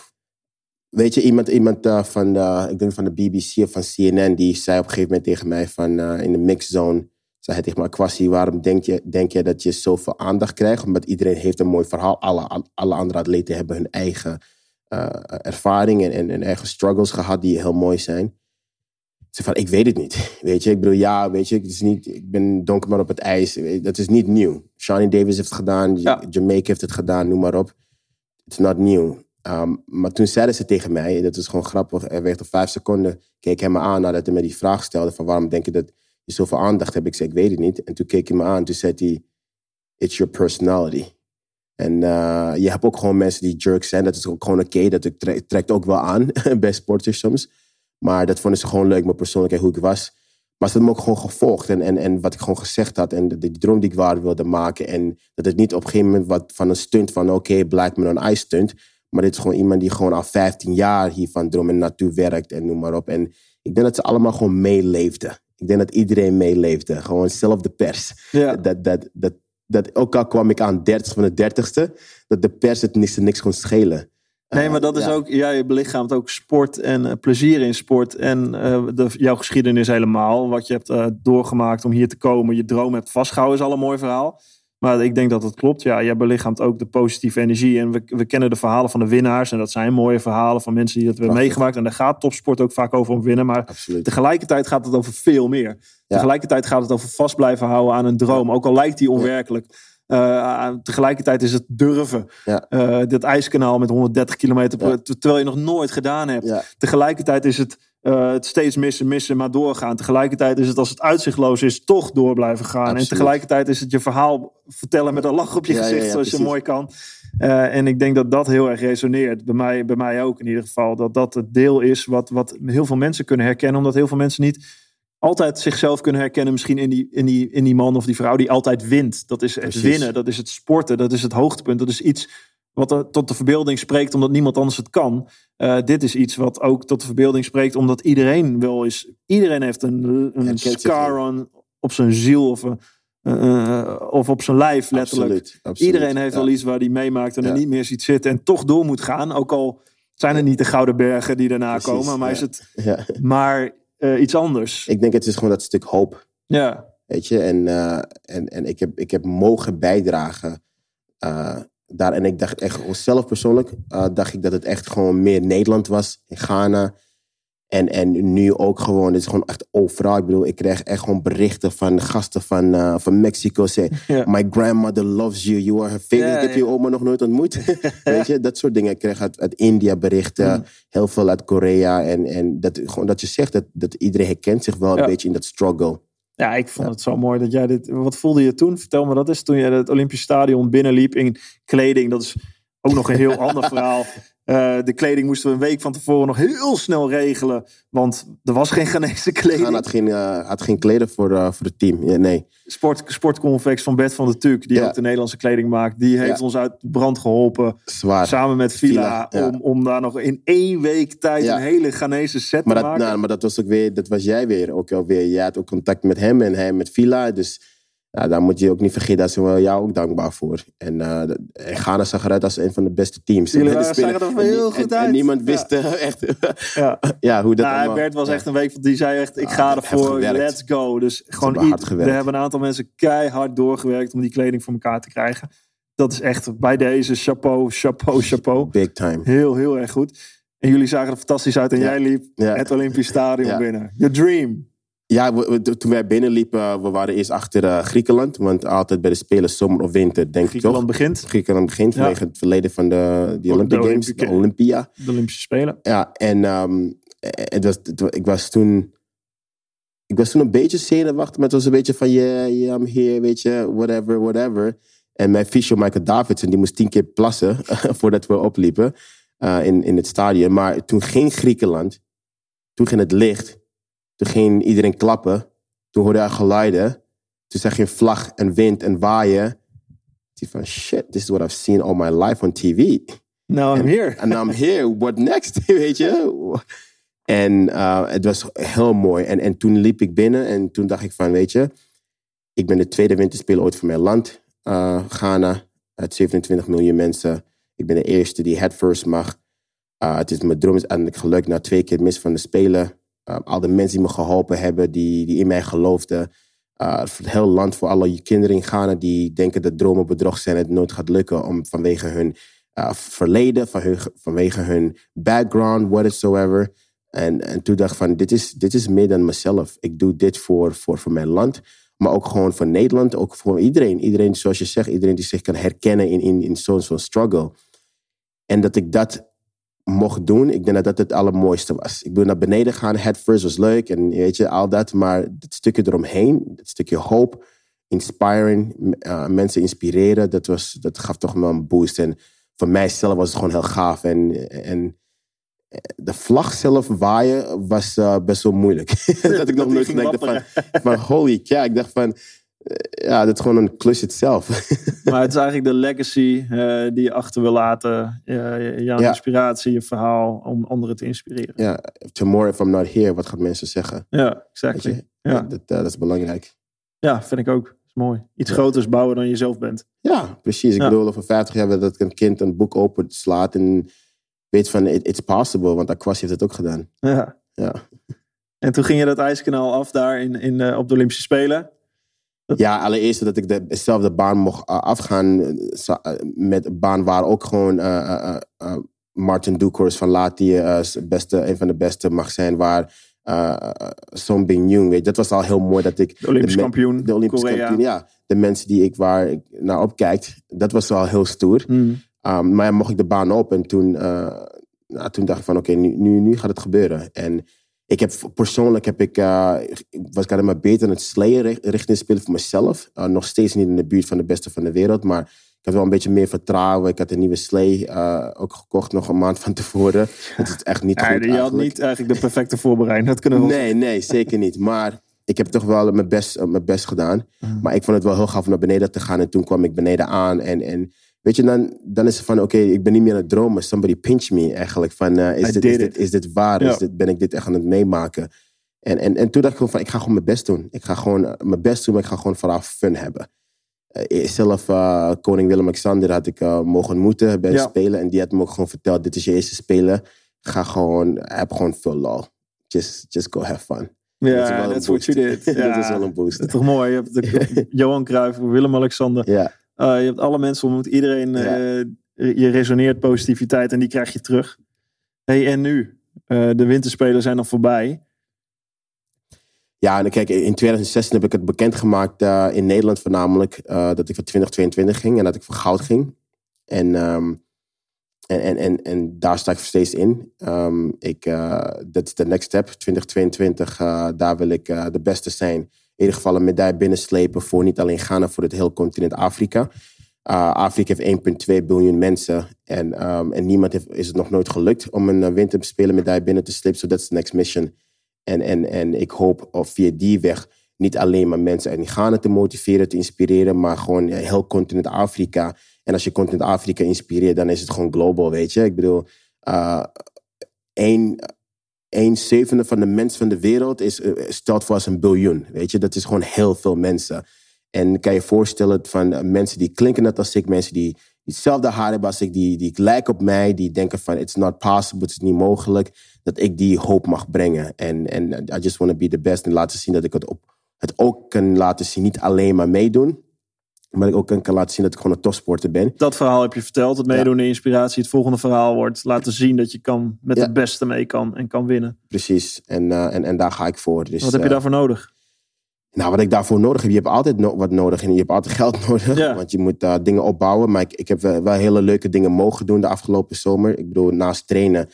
Weet je, iemand, iemand eh, van, de, ik denk van de BBC of van CNN, die zei op een gegeven moment tegen mij van eh, in de mixzone, zei hij tegen me, Kwasi, waarom denk je, denk je dat je zoveel aandacht krijgt? Omdat iedereen heeft een mooi verhaal. Alle, alle andere atleten hebben hun eigen uh, ervaringen en, en eigen struggles gehad die heel mooi zijn. Ze van, ik weet het niet. Weet je, ik bedoel, ja, weet je, het is niet, ik ben donker maar op het ijs. Dat is niet nieuw. Shawnee Davis heeft het gedaan, Ja. Jamaica heeft het gedaan, noem maar op. It's not new. Um, maar toen zeiden ze tegen mij, dat is gewoon grappig, er werd op vijf seconden, keek hij me aan nadat hij me die vraag stelde van waarom denk je dat je zoveel aandacht hebt? Ik zei, ik weet het niet. En toen keek hij me aan, toen zei hij, It's your personality. En uh, je hebt ook gewoon mensen die jerks zijn. Dat is ook gewoon oké. Dat trekt ook wel aan bij sporters soms. Maar dat vonden ze gewoon leuk, mijn persoonlijkheid, hoe ik was. Maar ze hebben me ook gewoon gevolgd. En, en, en wat ik gewoon gezegd had. En de, droom die ik waar wilde maken. En dat het niet op een gegeven moment van een stunt van... Oké, blijkt me een stunt. Maar dit is gewoon iemand die gewoon al 15 jaar hiervan droom en naartoe werkt. En noem maar op. En ik denk dat ze allemaal gewoon meeleefden. Ik denk dat iedereen meeleefde. Gewoon zelf de pers. Ja. Dat, dat, dat, dat, ook al kwam ik aan 30 van de 30ste, dat de pers het niks, niks kon schelen. Nee, maar dat is ook, ja, je belichaamt ook sport en uh, plezier in sport. En uh, de, jouw geschiedenis helemaal. Wat je hebt uh, doorgemaakt om hier te komen. Je droom hebt vastgehouden is al een mooi verhaal. Maar ik denk dat het klopt. Ja, jij belichaamt ook de positieve energie. En we, we kennen de verhalen van de winnaars. En dat zijn mooie verhalen van mensen die dat hebben meegemaakt. En daar gaat topsport ook vaak over om winnen. Maar Absoluut. tegelijkertijd gaat het over veel meer. Tegelijkertijd gaat het over vast blijven houden aan een droom. Ook al lijkt die onwerkelijk. Uh, tegelijkertijd is het durven. Ja. Uh, dit ijskanaal met 130 kilometer per, terwijl je nog nooit gedaan hebt. Tegelijkertijd is het uh, het steeds missen, missen, maar doorgaan. Tegelijkertijd is het als het uitzichtloos is, toch door blijven gaan. En tegelijkertijd is het je verhaal vertellen met een lach op je gezicht, zoals je mooi kan. Uh, en ik denk dat dat heel erg resoneert. Bij mij, bij mij ook in ieder geval. Dat dat het deel is wat, wat heel veel mensen kunnen herkennen. Omdat heel veel mensen niet altijd zichzelf kunnen herkennen. Misschien in die, in die, in die man of die vrouw die altijd wint. Dat is het winnen, dat is het sporten, dat is het hoogtepunt. Dat is iets wat er tot de verbeelding spreekt omdat niemand anders het kan. Uh, dit is iets wat ook tot de verbeelding spreekt omdat iedereen wel is. Iedereen heeft een, een scar on, op zijn ziel of, uh, of op zijn lijf letterlijk. Absoluut, absoluut, iedereen heeft wel iets waar hij meemaakt en er niet meer ziet zitten en toch door moet gaan. Ook al zijn er niet de gouden bergen die daarna komen, maar is het maar iets anders. Ik denk het is gewoon dat stuk hoop. Ja. Weet je, en, en, en ik, heb, ik heb mogen bijdragen daar, en ik dacht echt, zelf persoonlijk, uh, dacht ik dat het echt gewoon meer Nederland was. In Ghana. En, en nu ook gewoon, het is gewoon echt overal. Ik bedoel, ik krijg echt gewoon berichten van gasten van, uh, van Mexico. Say, my grandmother loves you, you are her favorite. ik heb je oma nog nooit ontmoet. Weet je, dat soort dingen. Ik krijg uit, uit India berichten, mm. heel veel uit Korea. En, en dat, gewoon dat je zegt dat, dat iedereen herkent zich wel een beetje in dat struggle. Ja, ik vond het zo mooi dat jij dit. Wat voelde je toen? Vertel me dat eens. Toen je het Olympisch Stadion binnenliep in kleding. Dat is ook nog een heel ander verhaal. Uh, de kleding moesten we een week van tevoren nog heel snel regelen. Want er was geen Ghanese kleding. Hij had geen, uh, had geen kleden voor, uh, voor het team. Ja, nee. Sport, sportconvex van Bert van der Tuk. Die ook de Nederlandse kleding maakt. Die heeft ons uit brand geholpen. Zwaar. Samen met Villa. om, om daar nog in één week tijd een hele Ghanese set maar te dat, maken. Nou, maar dat was ook weer, dat was jij weer. Ook alweer. Jij had ook contact met hem en hij met Villa. Dus ja, daar moet je ook niet vergeten, dat ze wel jou ook dankbaar voor. En uh, Ghana zag eruit als een van de beste teams. Jullie zagen er heel goed uit. En, niemand wist uh, echt ja. ja. hoe dat nou, allemaal, Bert was echt een week, die zei echt, ik ah, ga ervoor, let's go. Dus gewoon iets, we hebben een aantal mensen keihard doorgewerkt om die kleding voor elkaar te krijgen. Dat is echt bij deze chapeau, chapeau, chapeau. Big time. Heel, heel erg goed. En jullie zagen er fantastisch uit en jij liep het Olympisch Stadion binnen. Your dream. Ja, toen wij binnenliepen, we waren eerst achter uh, Griekenland. Want altijd bij de Spelen zomer of winter, denk ik toch? Griekenland begint. Griekenland begint vanwege het verleden van de, die Olympic Games, de Olympia. De Olympische Spelen. Ja, en um, het was, ik was toen... Ik was toen een beetje zenuwachtig, maar het was een beetje van... Yeah, yeah, I'm here, weet je, whatever, whatever. En mijn fysio Michael Davidson, die moest tien keer plassen voordat we opliepen uh, in, in het stadion. Maar toen ging Griekenland, toen ging het licht... Toen ging iedereen klappen. Toen hoorde hij geluiden. Toen zag je vlag en wind en waaien. Toen van shit, this is what I've seen all my life on TV. Now I'm here. And I'm here. What next? Weet je? En uh, het was heel mooi. En, en toen liep ik binnen en toen dacht ik van, weet je, ik ben de tweede winterspeler ooit van mijn land. Uh, Ghana, uit 27 miljoen mensen. Ik ben de eerste die head first mag. Uh, het is mijn droom is eindelijk gelukt na twee keer mis van de Spelen. Uh, al de mensen die me geholpen hebben, die, die in mij geloofden. Uh, het hele land, voor alle kinderen in Ghana die denken dat dromen bedrog zijn en het nooit gaat lukken om vanwege hun uh, verleden, van hun, vanwege hun background, whatsoever. En, en toen dacht ik van, dit is, dit is meer dan mezelf. Ik doe dit voor, voor, voor mijn land, maar ook gewoon voor Nederland, ook voor iedereen. Iedereen, zoals je zegt, iedereen die zich kan herkennen in, in, in zo'n zo'n struggle. En dat ik dat mocht doen, ik denk dat dat het allermooiste was. Ik ben naar beneden gaan, head first was leuk en weet je, al dat. Maar het stukje eromheen, het stukje hoop, inspiring, uh, mensen inspireren. Dat, was, dat gaf toch wel een boost. En voor mijzelf was het gewoon heel gaaf. En, en de vlag zelf waaien was uh, best wel moeilijk. dat ik nog nooit gedacht van, van holy cow. Ik dacht van, ja, dat is gewoon een klus zelf. maar het is eigenlijk de legacy uh, die je achter wil laten. Uh, jouw ja. inspiratie, je verhaal, om anderen te inspireren. Ja, tomorrow if I'm not here, wat gaan mensen zeggen? Ja, exactly. Ja. Dat, dat is belangrijk. Ja, vind ik ook. Dat is mooi. Iets groters bouwen dan je zelf bent. Ja, precies. Ik bedoel, over 50 jaar dat een kind een boek open slaat en weet van, it, it's possible, want Aquas heeft het ook gedaan. Ja. ja. En toen ging je dat ijskanaal af daar in, in, uh, op de Olympische Spelen. Ja, allereerst dat ik dezelfde baan mocht uh, afgaan uh, met een baan waar ook gewoon Martin Dukors van Lati beste, een van de beste mag zijn, waar Song Bin Jung, weet Dat was al heel mooi dat ik... De Olympisch de, kampioen, De Olympisch Korea. kampioen, ja. De mensen die ik waar ik naar opkijk, dat was wel heel stoer. Mm. Um, maar ja, mocht ik de baan op en toen, uh, nou, toen dacht ik van oké, okay, nu, nu, nu gaat het gebeuren. En ik heb persoonlijk heb ik, uh, was ik maar beter in het slayen richting spelen voor mezelf. Uh, nog steeds niet in de buurt van de beste van de wereld, maar ik had wel een beetje meer vertrouwen. Ik had een nieuwe slee ook gekocht nog een maand van tevoren. Het is echt niet ja, goed Je eigenlijk. had niet eigenlijk de perfecte voorbereiding, dat kunnen we Nee, nee, zeker niet. Maar ik heb toch wel mijn best, mijn best gedaan. Mm. Maar ik vond het wel heel gaaf om naar beneden te gaan. En toen kwam ik beneden aan en... en Weet je, dan, dan is het van, oké, okay, ik ben niet meer aan het dromen. Somebody pinch me eigenlijk. Van, uh, is, dit, is, dit, is dit waar? Ja. Is dit, ben ik dit echt aan het meemaken? En, en, en toen dacht ik gewoon van, ik ga gewoon mijn best doen. Ik ga gewoon uh, mijn best doen, maar ik ga gewoon vooral fun hebben. Uh, zelf, koning Willem-Alexander had ik mogen ontmoeten bij Ja. Spelen. En die had me ook gewoon verteld, dit is je eerste Spelen. Ga gewoon, heb gewoon veel lol. Just, just go have fun. Dat is Ja, een that's what you did. Ja. dat is wel een boost. Dat is toch mooi? Je hebt de, Johan Cruijff, Willem-Alexander. Ja, Uh, je hebt alle mensen ontmoet. Iedereen, Ja. uh, je resoneert positiviteit en die krijg je terug. hey, en nu? Uh, de winterspelen zijn nog voorbij. Ja, en kijk, in 2016 heb ik het bekendgemaakt in Nederland voornamelijk. Dat ik voor 2022 ging en dat ik voor goud ging. En, um, en, en, en, en daar sta ik steeds in. Um, ik, dat is de next step. 2022, daar wil ik de beste zijn. In ieder geval een medaille binnenslepen voor niet alleen Ghana, voor het hele continent Afrika. Afrika heeft 1,2 biljoen mensen. En, um, en niemand heeft, is het nog nooit gelukt om een winterspelen medaille binnen te slepen. So that's the next mission. En, en, en ik hoop of via die weg niet alleen maar mensen uit Ghana te motiveren, te inspireren, maar gewoon heel continent Afrika. En als je continent Afrika inspireert, dan is het gewoon global, weet je. Ik bedoel, uh, één, één zevende van de mensen van de wereld is, uh, stelt voor als een biljoen, weet je. Dat is gewoon heel veel mensen. En kan je voorstellen van uh, mensen die klinken net als ik, mensen die, hetzelfde haar hebben als ik, die, die lijken op mij, die denken van it's not possible, het is niet mogelijk, dat ik die hoop mag brengen. En, en I just want to be the best en laten zien dat ik het, op, het ook kan laten zien, niet alleen maar meedoen, maar ik ook kan, laten zien dat ik gewoon een topsporter ben. Dat verhaal heb je verteld, het meedoen de inspiratie. Het volgende verhaal wordt laten zien dat je kan, met Ja. het beste mee kan en kan winnen. Precies, en, uh, en, en daar ga ik voor. Dus, Wat heb je uh, daarvoor nodig? Nou, wat ik daarvoor nodig heb, je hebt altijd no wat nodig en je hebt altijd geld nodig. Ja. Want je moet uh, dingen opbouwen. Maar ik, ik heb wel, wel hele leuke dingen mogen doen de afgelopen zomer. Ik bedoel, naast trainen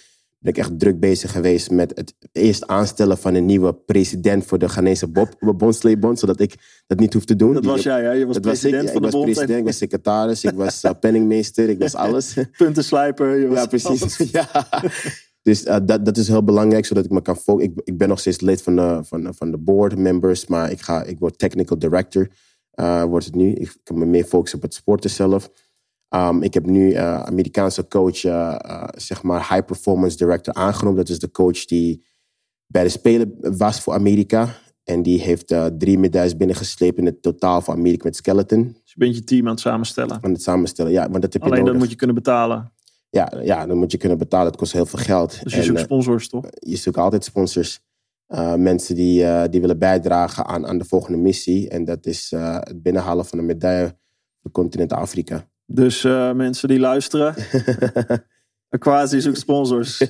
ben ik echt druk bezig geweest met het eerst aanstellen van een nieuwe president voor de Ghanese bobsleebond. Zodat ik dat niet hoef te doen. Dat was jij, hè? Je was dat was ik. president Ja, van ik de was president, ik was secretaris, ik was uh, penningmeester, ik was alles. en puntenslijper. Je was Ja, precies. Ja. Dus uh, dat, dat is heel belangrijk, zodat ik me kan focussen. Ik, ik ben nog steeds lid van de, van, van de board members, maar ik, ga, ik word technical director, uh, wordt het nu. Ik kan me meer focussen op het sporten zelf. Um, ik heb nu uh, Amerikaanse coach, uh, uh, zeg maar high performance director aangenomen. Dat is de coach die bij de Spelen was voor Amerika. En die heeft drie medailles binnengesleept in het totaal voor Amerika met skeleton. Dus je bent je team aan het samenstellen. Aan het samenstellen. Ja, want dat heb je Alleen nodig. dat moet je kunnen betalen. ja, ja, dan moet je kunnen betalen. Het kost heel veel geld. Dus je En, zoekt eh, sponsors, toch? je zoekt altijd sponsors. Mensen die, die willen bijdragen aan, aan de volgende missie. En dat is het binnenhalen van een medaille voor continent Afrika. Dus uh, mensen die luisteren, Quasi zoekt sponsors.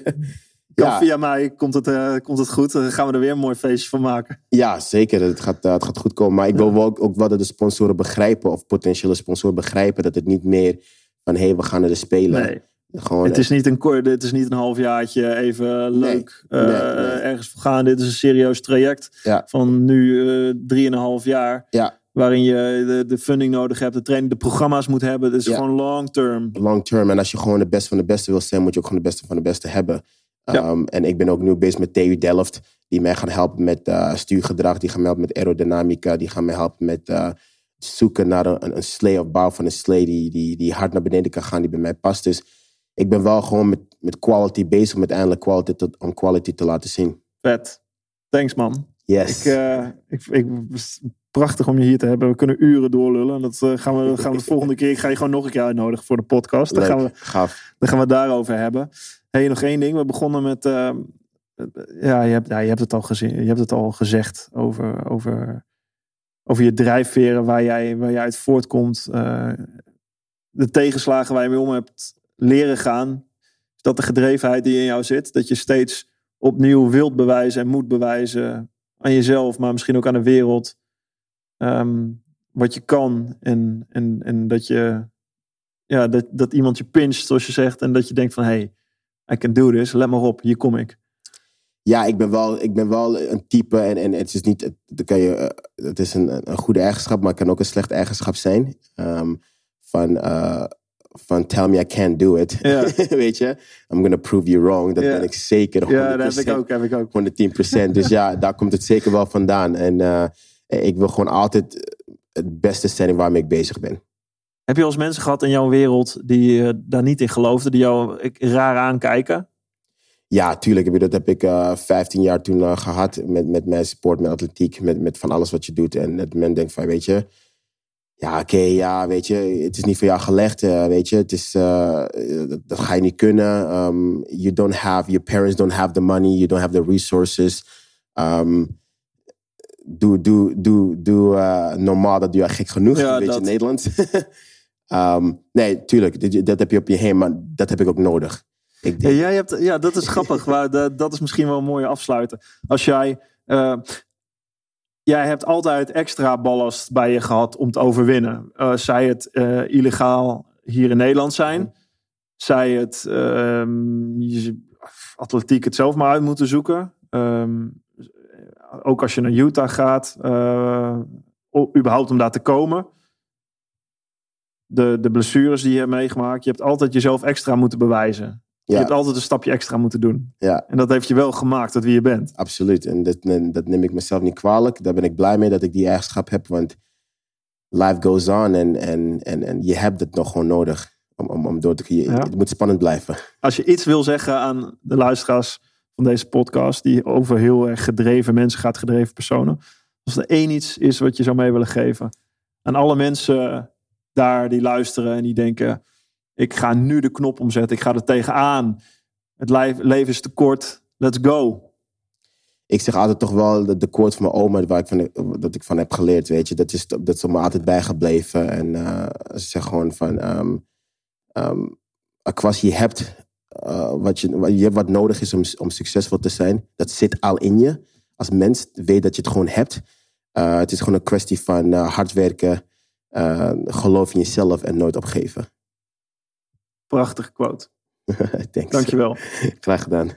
Kan Ja. Via mij komt het, uh, komt het goed. Dan gaan we er weer een mooi feestje van maken. Ja, zeker. Het gaat, uh, het gaat goed komen. Maar ik wil wel ook, ook wel dat de sponsoren begrijpen, of potentiële sponsoren begrijpen, dat het niet meer van hé, hey, we gaan naar de spelen. Nee. Gewoon, Het is niet een, kort- het is niet een halfjaartje even leuk Nee, uh, nee, nee. ergens voor gaan. Dit is een serieus traject Ja. van nu drieënhalf jaar. Ja. Waarin je de, de funding nodig hebt, de training, de programma's moet hebben. Het is Ja. gewoon long term. long term. En als je gewoon de beste van de beste wil zijn, moet je ook gewoon de beste van de beste hebben. Ja. Ehm, en ik ben ook nu bezig met TU Delft, die mij gaan helpen met eh, stuurgedrag, die gaan mij helpen met aerodynamica, die gaan mij helpen met eh, zoeken naar een, een, een slee of bouw van een slee die, die, die hard naar beneden kan gaan, die bij mij past. Dus ik ben wel gewoon met, met quality bezig om uiteindelijk quality te, om quality te laten zien. Vet. Thanks man. Yes. Ik, eh, ik, ik, prachtig om je hier te hebben. We kunnen uren doorlullen. Dat eh, gaan, we, gaan we de volgende keer. Ik ga je gewoon nog een keer uitnodigen voor de podcast. Dan Leuk. gaan we, Gaaf. dan gaan we het daarover hebben. Hey, nog één ding. We begonnen met. eh, ja, je hebt, ja, je hebt het al gezien. Je hebt het al gezegd over, over, over je drijfveren waar jij, waar jij uit voortkomt. eh, de tegenslagen waar je mee om hebt leren gaan. Dat de gedrevenheid die in jou zit? Dat je steeds opnieuw wilt bewijzen en moet bewijzen aan jezelf, maar misschien ook aan de wereld. Ehm, wat je kan. En, en, en dat je ja, dat, dat iemand je pincht, zoals je zegt. En dat je denkt van, hey, I can do this. Let maar op, hier kom ik. Ja, ik ben wel, ik ben wel een type en, en het is niet, het, kan je, eh, het is een, een goede eigenschap, maar het kan ook een slechte eigenschap zijn. Ehm, van, eh, van tell me I can't do it. Ja. Weet je, I'm gonna prove you wrong. Dat ben ik zeker 100%. Ja, dat heb ik ook, heb ik ook. 110%. Dus ja, daar komt het zeker wel vandaan. En eh, ik wil gewoon altijd het beste zijn waarmee ik bezig ben. Heb je al eens mensen gehad in jouw wereld die eh, daar niet in geloofden, die jou raar aankijken? Ja, tuurlijk. Dat heb ik eh 15 jaar toen eh, gehad met, met mijn sport, met atletiek, met, met van alles wat je doet. En dat men denkt van, weet je, ja, oké, ja, weet je, het is niet voor jou gelegd, eh, weet je. Het is, eh, dat, dat ga je niet kunnen. Um, you don't have, your parents don't have the money, you don't have the resources. Um, doe, doe, doe, doe eh, normaal, dat doe je gek genoeg, Ja, een beetje dat. Nederlands. Ehm, nee, tuurlijk, dat, dat heb je op je heen, maar dat heb ik ook nodig. Ik Ja, jij hebt, ja dat is grappig. maar dat, dat is misschien wel een mooie afsluiten. Als jij... eh, jij hebt altijd extra ballast bij je gehad om te overwinnen. Eh, zij het illegaal hier in Nederland zijn. Zij het ehm, atletiek het zelf maar uit moeten zoeken. Ehm, ook als je naar Utah gaat. eh, überhaupt om daar te komen. De, de blessures die je hebt meegemaakt. Je hebt altijd jezelf extra moeten bewijzen. Je hebt altijd een stapje extra moeten doen. ja. En dat heeft je wel gemaakt tot wie je bent. Absoluut. En dat, dat neem ik mezelf niet kwalijk. Daar ben ik blij mee dat ik die eigenschap heb. Want life goes on en, en, en, en je hebt het nog gewoon nodig. Om, om, om door te je, Ja. Het moet spannend blijven. Als je iets wil zeggen aan de luisteraars van deze podcast, die over heel erg gedreven mensen gaat, gedreven personen. Als er één iets is wat je zou mee willen geven aan alle mensen daar die luisteren en die denken: ik ga nu de knop omzetten, ik ga er tegenaan. Het leven is te kort, let's go. Ik zeg altijd toch wel de, de quote van mijn oma, waar ik van, dat ik van heb geleerd, weet je. Dat is, dat is me altijd bijgebleven. En eh, ze zegt gewoon van, ehm, Akwas, je hebt, eh, wat je, wat- je hebt wat nodig is om, om succesvol te zijn. Dat zit al in je. Als mens weet dat je het gewoon hebt. Eh, het is gewoon een kwestie van eh, hard werken, geloof in jezelf en nooit opgeven. Prachtige quote. Dankjewel. Graag gedaan.